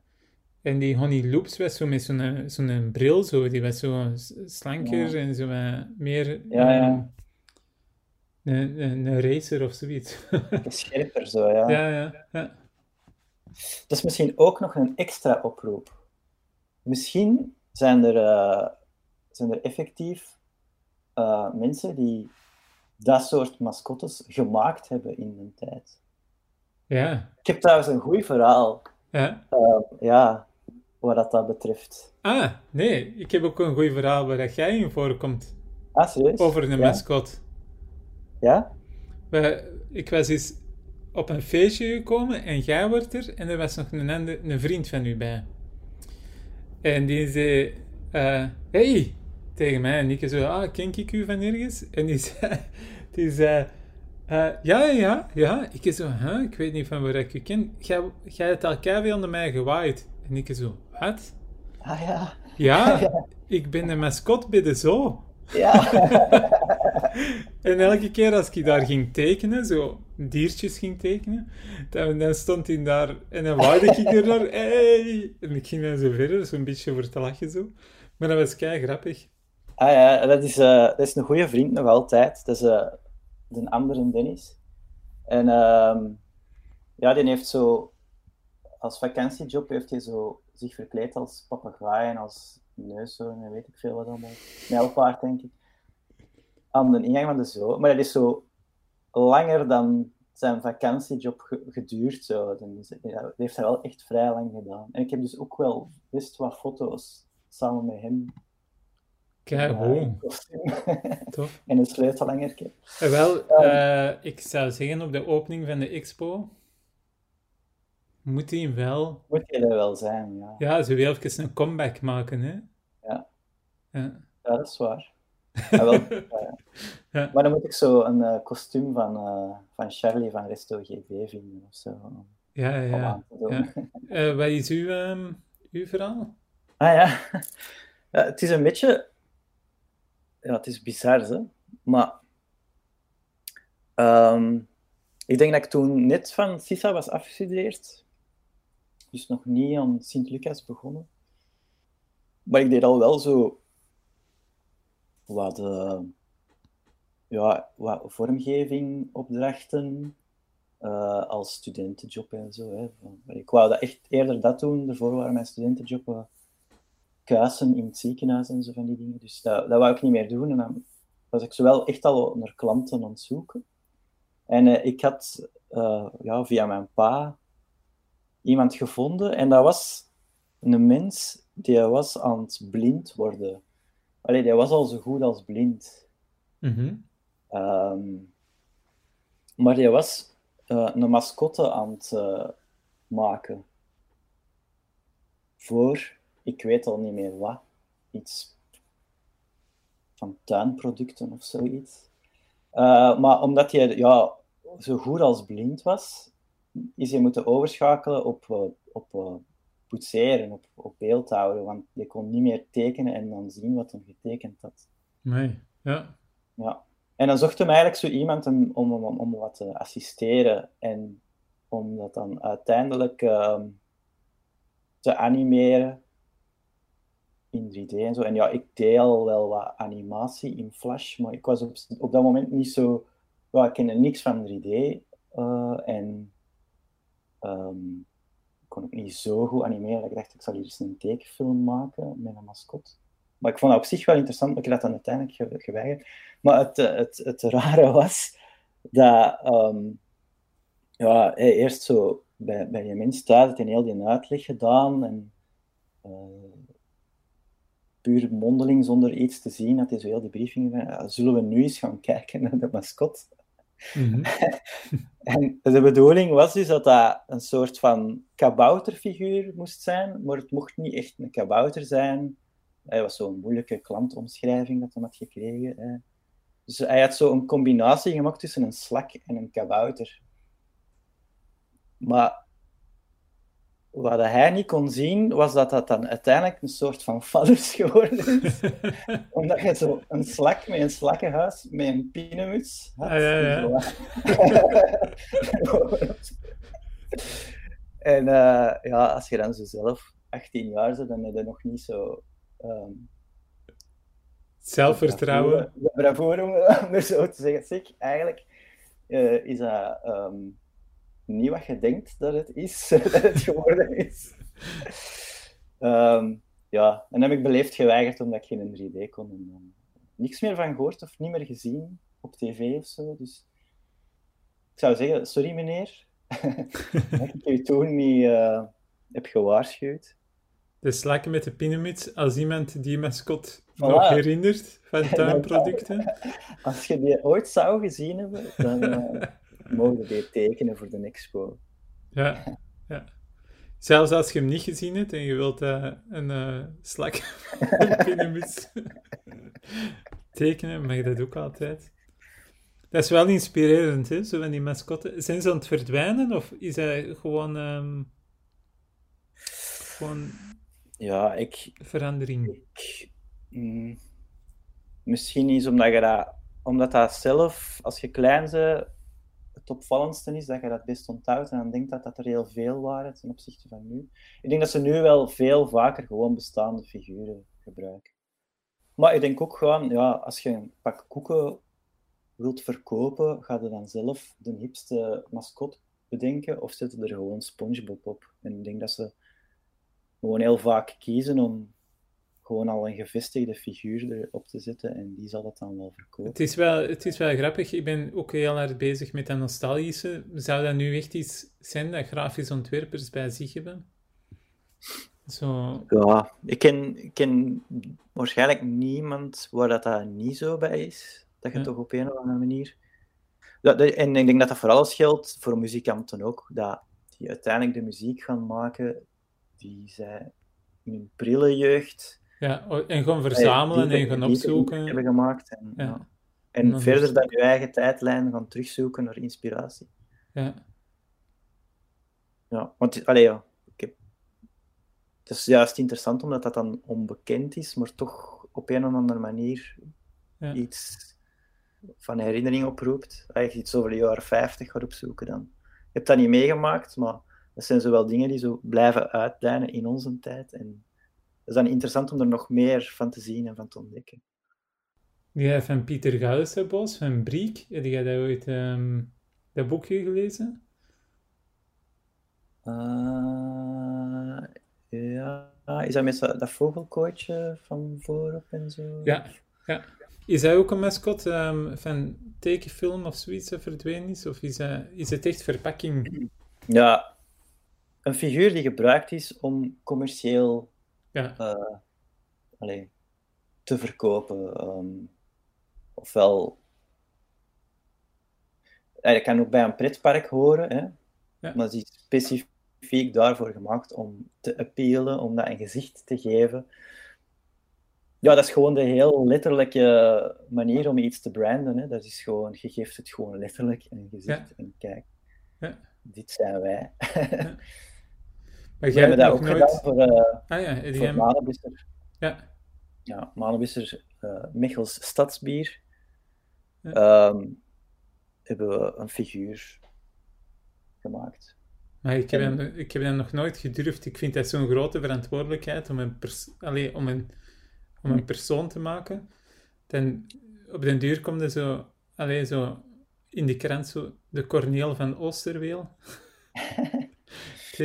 En die honey loops was zo met zo'n zo'n bril, zo. Die was zo slanker Ja. en zo meer... Ja, ja. Een, een, een racer of zoiets. Scherper zo, ja. ja, ja, ja. Dat is misschien ook nog een extra oproep. Misschien zijn er, eh, zijn er effectief eh, mensen die dat soort mascottes gemaakt hebben in hun tijd. Ja, Ik heb trouwens een goed verhaal, ja. eh, ja, wat dat, dat betreft. Ah, nee, ik heb ook een goed verhaal waar dat jij in voorkomt. Ah, serieus? Over een ja? mascot. Ja? We, ik was eens op een feestje gekomen en jij wordt er en er was nog een, ander, een vriend van u bij. En die zei, eh, hey, tegen mij. En ik zo, ah, ken ik u van ergens? En die zei, die zei eh, ja, ja, ja. Ik zo, huh, ik weet niet van waar ik u ken. Jij, jij hebt al keiveel naar mij gewaaid. En ik zo, wat? Ah ja. Ja, ik ben de mascot bij de zoo. Ja. En elke keer als ik daar ging tekenen, zo diertjes ging tekenen, dan, dan stond hij daar en dan wou ik er naar, hey! En ik ging dan zo verder, zo'n beetje voor te lachen zo. Maar dat was kei grappig. Ah ja, dat is, eh, dat is een goede vriend nog altijd. Dat is eh, de andere Dennis. En ehm, ja, die heeft zo als vakantiejob heeft hij zo zich verkleed als papegaai en als neushoorn en weet ik veel wat allemaal. Mijlpaard, denk ik. Aan de ingang van de zoo. Maar dat is zo langer dan zijn vakantiejob ge- geduurd. Zo. Ja, dat heeft hij wel echt vrij lang gedaan. En ik heb dus ook wel best wat foto's samen met hem Kostuum. tof. en een sleutelhangertje. Eh, Wel, eh, ik zou zeggen op de opening van de expo moet hij wel, Moet je er wel zijn, ja. ja, ze wil even een comeback maken, hè? Ja. Ja. Ja, dat is waar. Ja, wel, ja. Ja. Maar dan moet ik zo een eh, kostuum van, eh, van Charlie van Resto GB vinden of zo. Om Ja, ja. Eh, wat is uw, ehm, uw verhaal? Ah ja. ja, het is een beetje. Ja, het is bizar, hè? Maar. ehm, ik denk dat ik toen net van CISA was afgestudeerd. Dus nog niet aan Sint-Lucas begonnen. Maar ik deed al wel zo. Wat. eh, ja, wat vormgeving, opdrachten. eh, als studentenjob en zo. Hè. Ik wou dat echt eerder dat doen. Daarvoor waren mijn studentenjob eh, kuisen in het ziekenhuis en zo van die dingen. Dus dat, dat wou ik niet meer doen. En dan was ik zowel echt al naar klanten aan het zoeken. En eh, ik had eh, ja, via mijn pa iemand gevonden. En dat was een mens die was aan het blind worden. Allee, die was al zo goed als blind. Mhm. Ehm, maar die was eh, een mascotte aan het maken. Voor, ik weet al niet meer wat, iets van tuinproducten of zoiets. Eh, maar omdat hij ja, zo goed als blind was, is hij moeten overschakelen op, eh, op eh, poetseren, op, op beeldhouden, want je kon niet meer tekenen en dan zien wat hij getekend had. Nee, ja. Ja. En dan zocht hem eigenlijk zo iemand om, om, om, om wat te assisteren en om dat dan uiteindelijk ehm, te animeren in 3D en zo. En ja, ik deed al wel wat animatie in Flash, maar ik was op, dat moment niet zo... Ja, ik kende niks van 3D eh, en ik kon ook niet zo goed animeren. Ik dacht, ik zal hier eens een tekenfilm maken met een mascot. Maar ik vond dat op zich wel interessant, maar ik heb dat uiteindelijk ge- geweigerd. Maar het, eh, het, het rare was dat ehm, ja, hij eerst zo bij, je mens thuis had hij heel die uitleg gedaan en eh, puur mondeling zonder iets te zien hij zo heel die briefing. Ja, zullen we nu eens gaan kijken naar de mascot? Mhm. En de bedoeling was dus dat dat een soort van kabouterfiguur moest zijn, maar het mocht niet echt een kabouter zijn. Hij was zo'n moeilijke klantomschrijving dat hij had gekregen. Hè. Dus hij had zo een combinatie gemaakt tussen een slak en een kabouter. Maar wat hij niet kon zien, was dat dat dan uiteindelijk een soort van vallers geworden is. Omdat je zo een slak met een slakkenhuis met een pinemuts had. Ah, ja, ja. En eh, ja, als je dan zo zelf 18 jaar bent, dan heb je nog niet zo... ehm, Zelfvertrouwen. de bravoure, om zo te zeggen. Zeg, eigenlijk eh, is dat ehm, niet wat je denkt dat het is, dat het geworden is. Ehm, ja, en heb ik beleefd geweigerd omdat ik geen 3D kon. En dan niks meer van gehoord of niet meer gezien op tv of zo. Dus ik zou zeggen, sorry meneer, dat ik u toen niet eh, heb gewaarschuwd. De slakken met de pinemuts, als iemand die mascot Voilà. nog herinnert van tuinproducten. Als je die ooit zou gezien hebben, dan eh, mogen we die tekenen voor de expo. Ja, ja. Zelfs als je hem niet gezien hebt en je wilt eh, een eh, slak tekenen, mag je dat ook altijd. Dat is wel inspirerend, hè, zo van die mascotten. Zijn ze aan het verdwijnen of is dat gewoon, ehm, gewoon Ja, ik, verandering? ik mm, misschien is omdat je dat, omdat dat zelf, als je klein bent, het opvallendste is dat je dat best onthoudt en dan denkt dat dat er heel veel waren ten opzichte van nu. Ik denk dat ze nu wel veel vaker gewoon bestaande figuren gebruiken. Maar ik denk ook gewoon, ja, als je een pak koeken wilt verkopen, ga je dan zelf de hipste mascot bedenken of zet je er gewoon SpongeBob op. En ik denk dat ze gewoon heel vaak kiezen om gewoon al een gevestigde figuur erop te zetten en die zal het dan wel verkopen. Het is wel, het is wel grappig. Ik ben ook heel hard bezig met dat nostalgische. Zou dat nu echt iets zijn dat grafisch ontwerpers bij zich hebben? Zo... Ja, ik ken, ik ken waarschijnlijk niemand waar dat, dat niet zo bij is. Dat je Ja. toch op een of andere manier... Dat, dat- en ik denk dat dat voor alles geldt, voor muzikanten ook, dat die uiteindelijk de muziek gaan maken die zij in hun prille jeugd Ja, en gaan eh, verzamelen en gaan opzoeken. hebben gemaakt. En, Ja. ja. En dan verder dan je eigen tijdlijn gaan terugzoeken naar inspiratie. Ja, Ja, want allee, ja, ik heb... het is juist interessant omdat dat dan onbekend is, maar toch op een of andere manier ja. iets van herinnering oproept. Als je iets over de jaren 50 gaat opzoeken, dan. Je hebt dat niet meegemaakt, maar dat zijn zowel dingen die zo blijven uitlijnen in onze tijd. En is dan interessant om er nog meer van te zien en van te ontdekken. Die van Pieter Goudsebos, van Briek. Heb jij dat ooit ehm, dat boekje gelezen? Eh, ja, is dat met dat vogelkooitje van voorop en zo? Ja, ja. Is hij ook een mascot ehm, van tekenfilm of zoiets dat verdwenen is? Of is, hij, is het echt verpakking? Ja, een figuur die gebruikt is om commercieel Ja, eh, allee, te verkopen. ehm, ofwel, dat kan ook bij een pretpark horen, hè? Ja. maar die is specifiek daarvoor gemaakt om te appealen, om dat een gezicht te geven. Ja, dat is gewoon de heel letterlijke manier om iets te branden. Hè? Dat is gewoon, je geeft het gewoon letterlijk een gezicht en kijk, Ja. dit zijn wij. maar We jij hebben hebt dat ook nooit... gedaan voor, eh Ah ja, voor. Ja, Ja, eh Michels Stadsbier. Ja. Ehm, hebben we een figuur gemaakt. maar ik heb, En- hem, ik heb hem nog nooit gedurfd. Ik vind dat zo'n grote verantwoordelijkheid om een, pers allee, om een, om een Hm. persoon te maken. Dan, op den duur komt er zo, allee, zo in die krant zo de Corneel van Oosterweel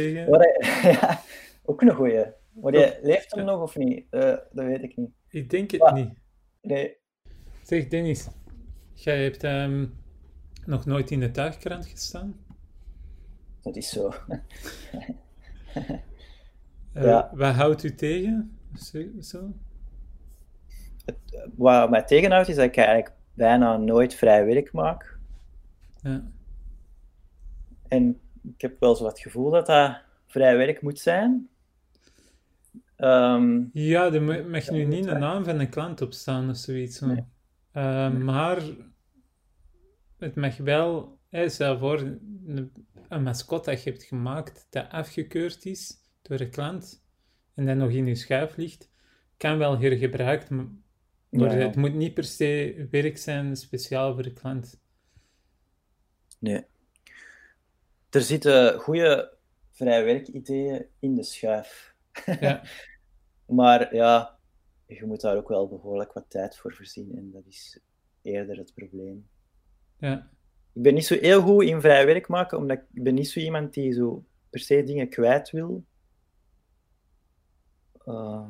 tegen. Hij- ja, ook een goeie. Maar die, leeft hem Ja. nog of niet? Eh, dat weet ik niet. Ik denk het Ja. niet. Nee. Zeg Dennis, jij hebt ehm, nog nooit in de tuigkrant gestaan? Dat is zo. Eh, Ja. Wat houdt u tegen? Zo? zo? Wat mij tegenhoudt is dat ik eigenlijk bijna nooit vrij werk maak. Ja. En ik heb wel zo het gevoel dat dat vrij werk moet zijn. Ehm, Ja, er mag nu niet de naam van een klant op staan of zoiets. Nee. Eh, Nee. Maar het mag wel, hè, stel voor, een, een mascot dat je hebt gemaakt dat afgekeurd is door de klant en dat nog in je schuif ligt, kan wel hergebruikt, Ja, ja. het moet niet per se werk zijn speciaal voor de klant. Nee. Er zitten goede vrijwerkideeën in de schuif. Ja, Maar ja, je moet daar ook wel behoorlijk wat tijd voor voorzien en dat is eerder het probleem. ja, Ik ben niet zo heel goed in vrij werk maken, omdat ik ben niet zo iemand die zo per se dingen kwijt wil. Eh,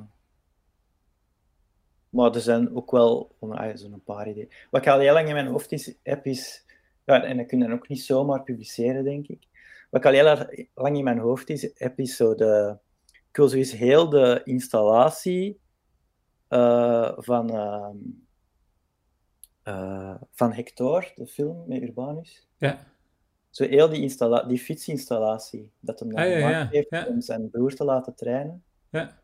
maar er zijn ook wel oh, ah, zo'n paar ideeën. Wat ik al heel lang in mijn hoofd is, heb is, ja, en dat kun je dan ook niet zomaar publiceren, denk ik. Wat ik al heel erg lang in mijn hoofd is, heb is zo de, ik wil zo eens heel de installatie eh, van, ehm, eh, van Hector, de film met Urbanus. ja, Zo heel die, installa die fietsinstallatie, dat hem dan Ah, ja, gemaakt ja, heeft ja. om zijn broer te laten trainen. ja,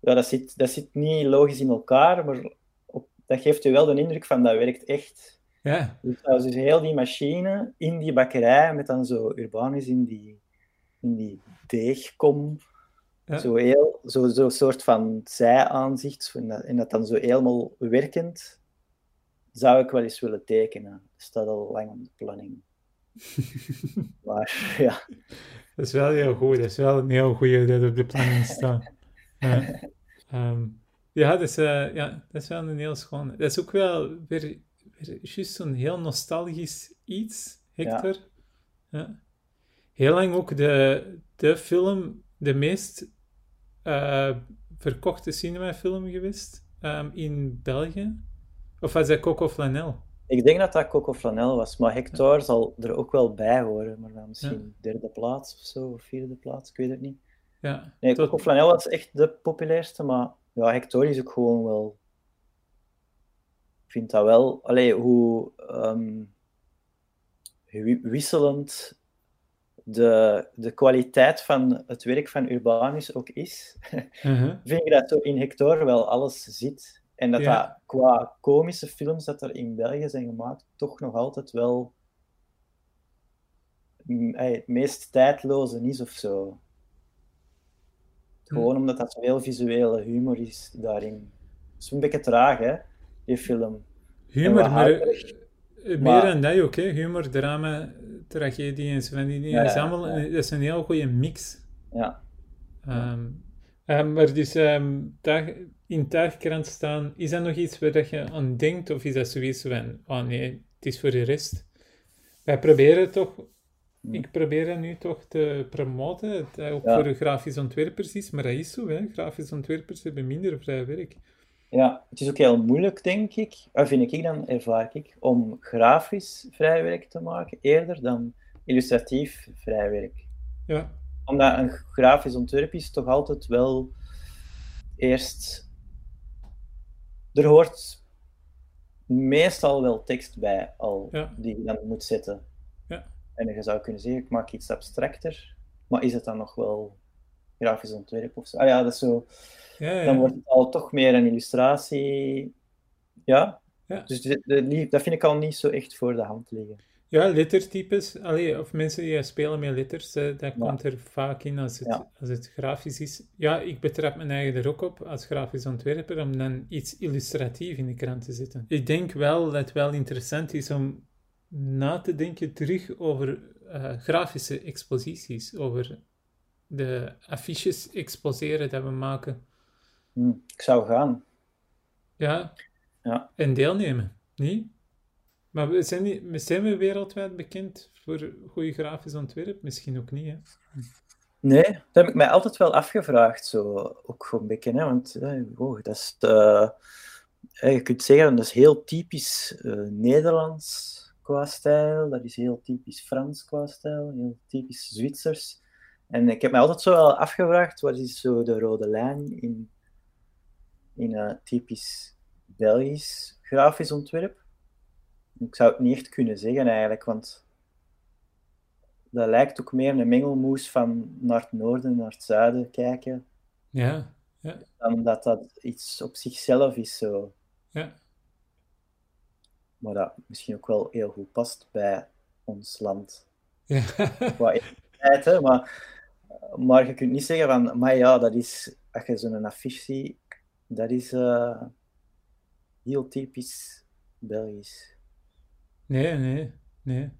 Ja, dat zit, dat zit niet logisch in elkaar, maar op, dat geeft je wel de indruk van dat werkt echt. Ja, Dus, dat is dus heel die machine in die bakkerij met dan zo Urbanus in die, in die deegkom. Ja. Zo heel, zo, zo soort van zijaanzicht. En dat, en dat dan zo helemaal werkend, zou ik wel eens willen tekenen. Dat staat al lang op de planning. Maar ja, dat is wel heel goed. Dat is wel een heel goede dat op de planning staat. Ja, Ehm, ja, dat is, eh, ja, dat is wel een heel schoon. Dat is ook wel weer juist zo'n heel nostalgisch iets, Hector. Ja. Heel lang ook de, de film, de meest eh, verkochte cinemafilm geweest ehm, in België. Of was dat Coco Flanel? ik denk dat dat Coco Flanel was, maar Hector zal er ook wel bij horen. Maar dan misschien derde plaats of zo, of vierde plaats, ik weet het niet. Ja, Nee, tot- Coco Flanel was echt de populairste, maar ja, Hector is ook gewoon wel... Ik vind dat wel... Allee, hoe ehm, wi- wisselend de, de kwaliteit van het werk van Urbanus ook is, Mhm. vind ik dat zo in Hector wel alles zit. En dat Ja. dat qua komische films dat er in België zijn gemaakt, toch nog altijd wel mm, het meest tijdloze is of zo. Gewoon omdat dat zoveel visuele humor is daarin. Het is een beetje traag, hè, die film. Humor, maar eh, meer Maar- dan dat ook, hè. Humor, drama, tragedie en zo van die dingen. Ja, dat, is ja, allemaal, ja. dat is een heel goede mix. Ja. Ehm, eh, maar dus ehm, tuig- in tuigkrant staan, is dat nog iets waar dat je aan denkt? Of is dat zoiets van, oh nee, het is voor de rest? Wij proberen toch, Hm. ik probeer dat nu toch te promoten, dat ook Ja. voor de grafisch ontwerpers is, maar dat is zo, hè. Grafisch ontwerpers hebben minder vrij werk. Ja, het is ook heel moeilijk, denk ik, vind ik dan, ervaar ik, om grafisch vrij werk te maken, eerder dan illustratief vrij werk. Ja, Omdat een grafisch ontwerp is toch altijd wel eerst... Er hoort meestal wel tekst bij al, Ja. die je dan moet zetten. Ja. En je zou kunnen zeggen, ik maak iets abstracter, maar is het dan nog wel grafisch ontwerp of zo? Ah ja, dat is zo... ja, ja. Dan wordt het al toch meer een illustratie. Ja. Ja. Dus de- de- die- dat vind ik al niet zo echt voor de hand liggen. Ja, lettertypes, allee, of mensen die spelen met letters, eh, dat komt er vaak in als het, als het grafisch is. Ja, ik betrap mijn eigen er ook op als grafisch ontwerper om dan iets illustratief in de krant te zetten. Ik denk wel dat het wel interessant is om na te denken terug over eh, grafische exposities, over de affiches exposeren dat we maken. Hm, Ik zou gaan. Ja, Ja. en deelnemen, niet? Maar we zijn, niet, zijn we wereldwijd bekend voor goede grafisch ontwerp? Misschien ook niet, hè? Nee, dat heb ik mij altijd wel afgevraagd. Zo, ook gewoon een beetje, hè, want eh, dat is, eh, eh, je kunt zeggen dat is heel typisch Nederlands qua stijl, dat is heel typisch Frans qua stijl, heel typisch Zwitsers. En ik heb mij altijd zo wel afgevraagd, wat is zo de rode lijn in, in eh, typisch Belgisch grafisch ontwerp? Ik zou het niet echt kunnen zeggen eigenlijk, want dat lijkt ook meer een mengelmoes van naar het noorden, naar het zuiden kijken, Ja, dan dat dat iets op zichzelf is zo. ja, Maar dat misschien ook wel heel goed past bij ons land. ja. Qua identiteit, hè, maar, maar je kunt niet zeggen van, maar ja, dat is, als je zo'n affiche ziet, dat is eh, heel typisch Belgisch. Nee, nee, nee.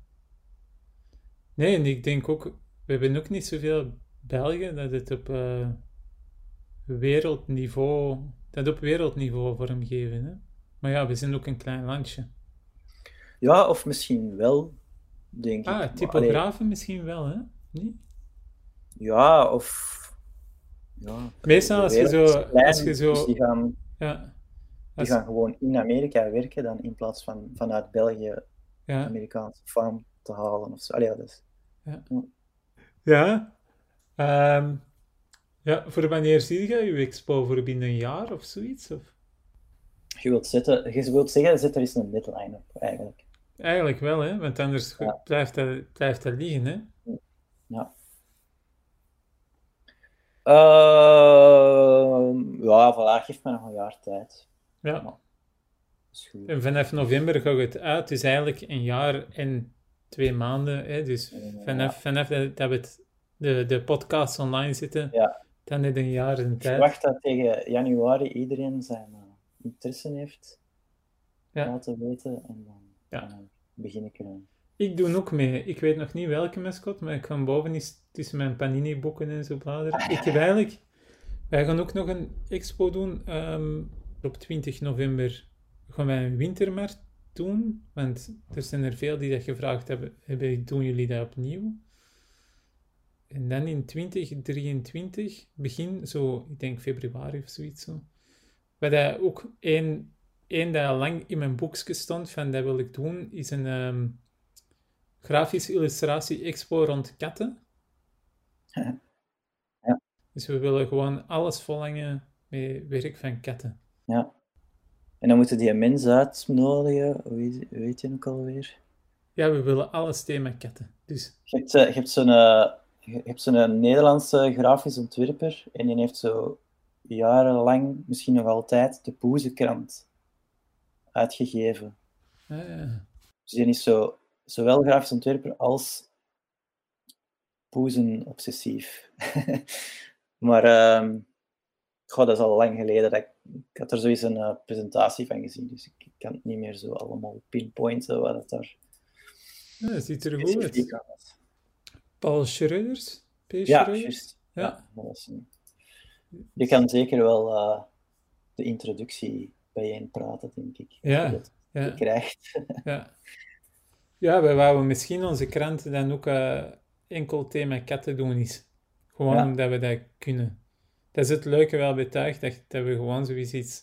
Nee, en ik denk ook, we hebben ook niet zoveel Belgen dat het op eh, wereldniveau, dat op wereldniveau vormgeven, hè? Maar ja, we zijn ook een klein landje. Ja, of misschien wel, denk ik. Ah, Maar, allee, typografen misschien wel, hè? Niet? Ja, of... Ja, Meestal als je zo, klein, als je zo, dus die gaan, ja, die gaan gewoon in Amerika werken dan in plaats van vanuit België ja, Amerikaanse farm te halen of zo. Allee, ja, ja. Ehm, ja, voor wanneer zie je je expo? Voor binnen een jaar of zoiets? Of? Je wilt, zetten, je wilt zeggen, zet er eens een deadline op, eigenlijk. Eigenlijk wel, hè? Want anders Ja. blijft, dat, blijft dat liggen, hè? Ja. Ehm, ja, voilà, geef me nog een jaar tijd. Ja. Is goed. En vanaf november gaat het uit, dus eigenlijk een jaar en twee maanden. Hè? Dus Ja. vanaf, vanaf dat, we het, de, de podcast online zitten, Ja. dan net een jaar en Ik tijd. verwacht dat tegen januari iedereen zijn uh, interesse heeft Ja. laten weten en dan, Ja. dan begin ik eraan. Ik doe ook mee. Ik weet nog niet welke mascot, maar ik ga boven eens tussen mijn panini-boeken en zo bladeren. Ik heb eigenlijk... Wij gaan ook nog een expo doen. ehm, op 20 november gaan wij een wintermarkt doen. Want er zijn er veel die dat gevraagd hebben. hebben doen jullie dat opnieuw? En dan in 2023, begin zo, ik denk februari of zoiets zo. Wat dat ook één, één dat lang in mijn boekje stond, van dat wil ik doen, is een ehm, grafische illustratie expo rond katten. Ja. Dus we willen gewoon alles volhangen met werk van katten. Ja. En dan moeten die mens uitnodigen. Hoe weet je ook alweer? Ja, we willen alles thema katten. Dus... Je hebt, eh, je hebt zo'n uh, je hebt zo'n Nederlandse grafisch ontwerper en die heeft zo jarenlang, misschien nog altijd, de Poezenkrant uitgegeven. Ah, ja. Dus die is zo, zowel grafisch ontwerper als poezen-obsessief. maar goh, dat is al lang geleden. Dat ik, ik had er zoiets een uh, presentatie van gezien, dus ik, kan het niet meer zo allemaal pinpointen wat het daar... Ja, dat ziet er goed uit. Paul Schreuders? P. Ja, juist. Ja. Ja, dat is een- Je kan zeker wel eh, de introductie bijeen praten, denk ik. Ja, je ja, krijgt. ja. Ja, wij wouden misschien onze krant dan ook eh, enkel thema katten doen is. Gewoon Ja. omdat we dat kunnen. Dat is het leuke wel bij Tuig, dat, dat we gewoon zoiets iets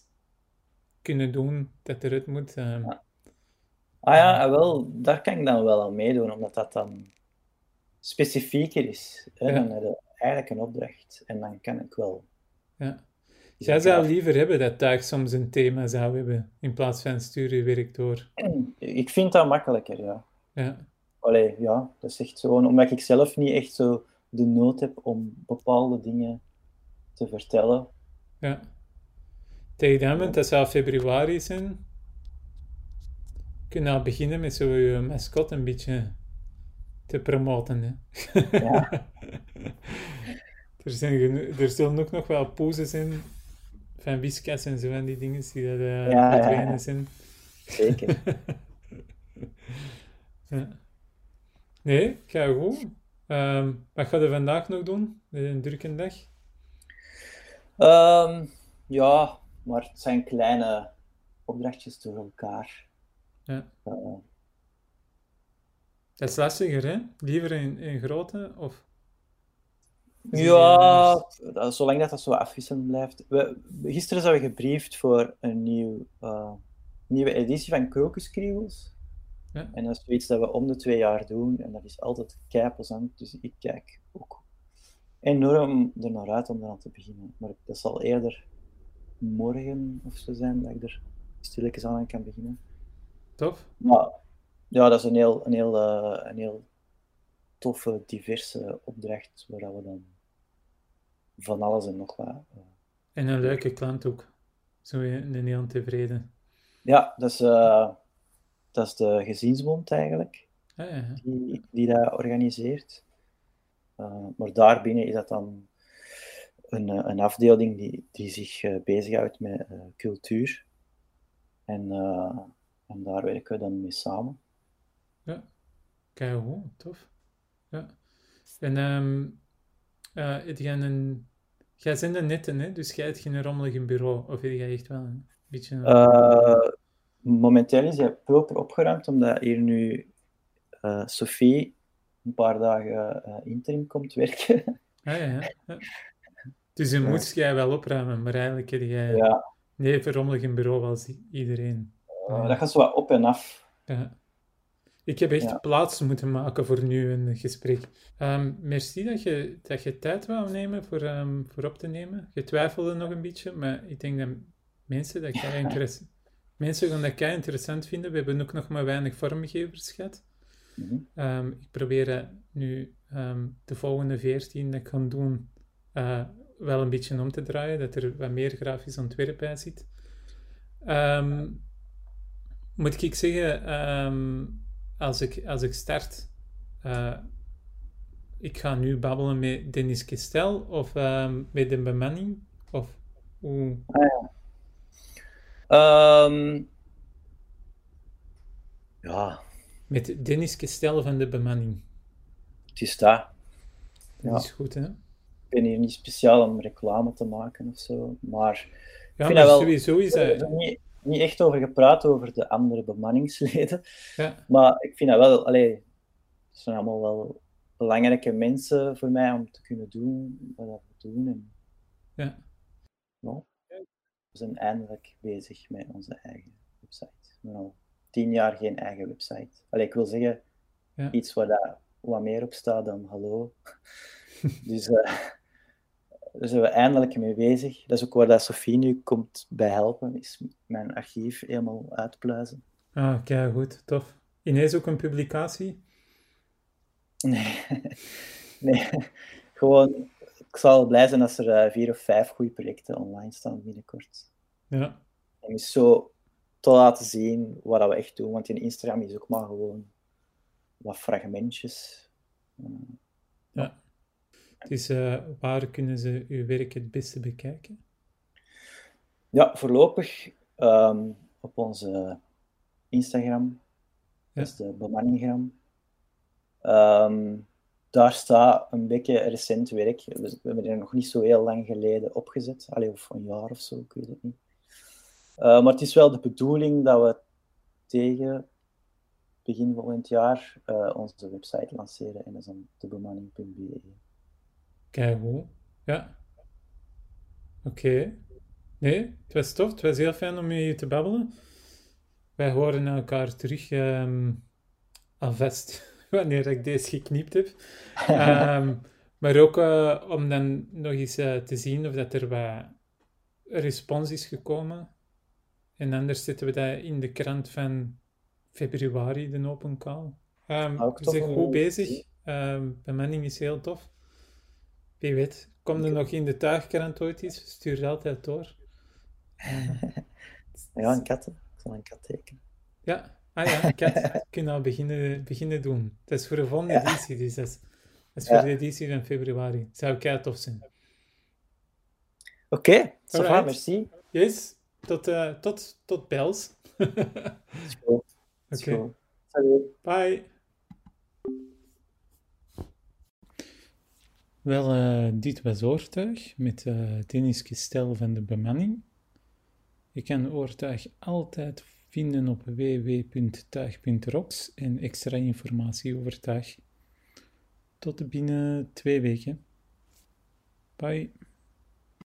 kunnen doen dat eruit moet. Ja. Ah ja, ah, wel, daar kan ik dan wel aan meedoen, omdat dat dan specifieker is. Hè? Ja. Dan heb je eigenlijk een opdracht en dan kan ik wel. Ja. Jij zou liever hebben dat Tuig soms een thema zou hebben, in plaats van stuur je werk door. Ik vind dat makkelijker, ja. Ja, Allee, ja, dat is echt gewoon omdat ik zelf niet echt zo de nood heb om bepaalde dingen te vertellen. ja. Tegen dat moment, dat zou februari zijn, kun je al beginnen met zo je mascot een beetje te promoten. Hè. Ja. er, zijn er zullen ook nog wel poses in van Whiskas en zo van die dingen die dat eh ja, ja. zijn. Zeker. Ja. Nee, ga goed. Ehm, wat ga je vandaag nog doen? Een drukke dag? Ehm, ja, maar het zijn kleine opdrachtjes door elkaar. Ja. Eh, Dat is lastiger, hè? Liever in, in grote of... Je Ja, dat- zolang dat, dat zo afwisselend blijft. We, gisteren zijn we gebriefd voor een nieuw, eh, nieuwe editie van Crocus Kriebels. Ja. En dat is zoiets dat we om de twee jaar doen. En dat is altijd keiplezant. Dus ik kijk ook enorm er naar uit om eraan te beginnen. Maar dat zal eerder morgen of zo zijn dat ik er stilletjes aan kan beginnen. Tof? Maar ja, dat is een heel, een heel, eh, een heel toffe, diverse opdracht waar we dan van alles en nog wat. En een leuke klant ook. Zo een heel tevreden. Ja, dat is, eh, dat is de gezinsbond eigenlijk, Ah, ja, die, die dat organiseert. Eh, maar daarbinnen is dat dan een, eh, een afdeling die, die zich eh, bezighoudt met cultuur. En, en daar werken we dan mee samen. Ja, kijk tof. Ja. En ehm eh, heb jij een... Jij bent een nette, hè? Dus jij hebt geen rommelig bureau. Of heb jij echt wel een beetje... Eh, momenteel is hij proper opgeruimd, omdat hier nu eh, Sophie een paar dagen interim komt werken. Ah, ja, ja. ja. Dus je moet jij wel opruimen, maar eigenlijk heb jij Ja, even rommelig bureau als iedereen. dat gaat zo wat op en af. Ja. Ik heb echt Ja. plaats moeten maken voor nu een gesprek. Ehm, merci dat je, dat je tijd wou nemen voor, ehm, voor op te nemen. Je twijfelde nog een beetje, maar ik denk dat mensen dat kei interess- mensen gaan dat kei interessant vinden. We hebben ook nog maar weinig vormgevers gehad. Mhm. Ehm, ik probeer nu de volgende 14 dat ik ga doen eh, wel een beetje om te draaien, dat er wat meer grafisch ontwerp bij zit. Ehm, moet ik zeggen, als, ik, als ik start, eh, ik ga nu babbelen met Dennis Kestel of ehm, met de bemanning? Of hoe? Ehm, ja, Met Dennis Kestel van de bemanning. het is dat. Dat Ja. is goed, hè? Ik ben hier niet speciaal om reclame te maken of zo, maar Ja, maar wel- sowieso is dat... niet, niet echt over gepraat over de andere bemanningsleden. Ja, Maar ik vind dat wel, allee, het zijn allemaal wel belangrijke mensen voor mij om te kunnen doen wat we doen. En, ja. ja, we zijn eindelijk bezig met onze eigen website. We hebben al tien jaar geen eigen website. Allee, ik wil zeggen, Ja. iets waar dat wat meer op staat dan hallo. dus eh, daar zijn we eindelijk mee bezig. Dat is ook waar dat Sophie nu komt bij helpen, is mijn archief helemaal uitpluizen. Ah, kijk, goed, tof. Ineens ook een publicatie? Nee, nee. gewoon, ik zal blij zijn als er uh, vier of vijf goede projecten online staan binnenkort. Ja. Om eens zo te laten zien wat we echt doen, want in Instagram is ook maar gewoon wat fragmentjes. ja. Dus uh, waar kunnen ze uw werk het beste bekijken? Ja, voorlopig um, op onze Instagram. Ja. Dat is de bemanningram. Um, daar staat een beetje recent werk. We hebben er nog niet zo heel lang geleden opgezet. Allee, of een jaar of zo, ik weet het niet. Uh, maar het is wel de bedoeling dat we tegen begin volgend jaar uh, onze website lanceren. En dat is dan debemanning.be. Kijk hoe. Ja. Oké. Okay. Nee, het was tof. Het was heel fijn om met je te babbelen. Wij horen elkaar terug um, alvast wanneer ik deze geknipt heb. um, maar ook uh, om dan nog eens uh, te zien of dat er wat respons is gekomen. En anders zetten we dat in de krant van februari, de open call. Um, we zijn goed bezig. Um, bemanning is heel tof. Wie weet, kom er nog in de tuigkrant ooit iets? Stuur het altijd door. ja, een kat. Ik zal een kat tekenen. Ja, ah ja, een kat. Kun je al beginnen, beginnen doen. Dat is voor de volgende editie, dus dat is, dat is voor de editie van februari. Zou kei tof zijn. Oké, okay, merci. Yes, tot, uh, tot, tot bels. Oké. Okay. Bye. Wel, uh, dit was Oortuig met uh, Dennis Kistel van de bemanning. Je kan Oortuig altijd vinden op www.tuig.rocks en extra informatie over tuig. Tot binnen twee weken. Bye.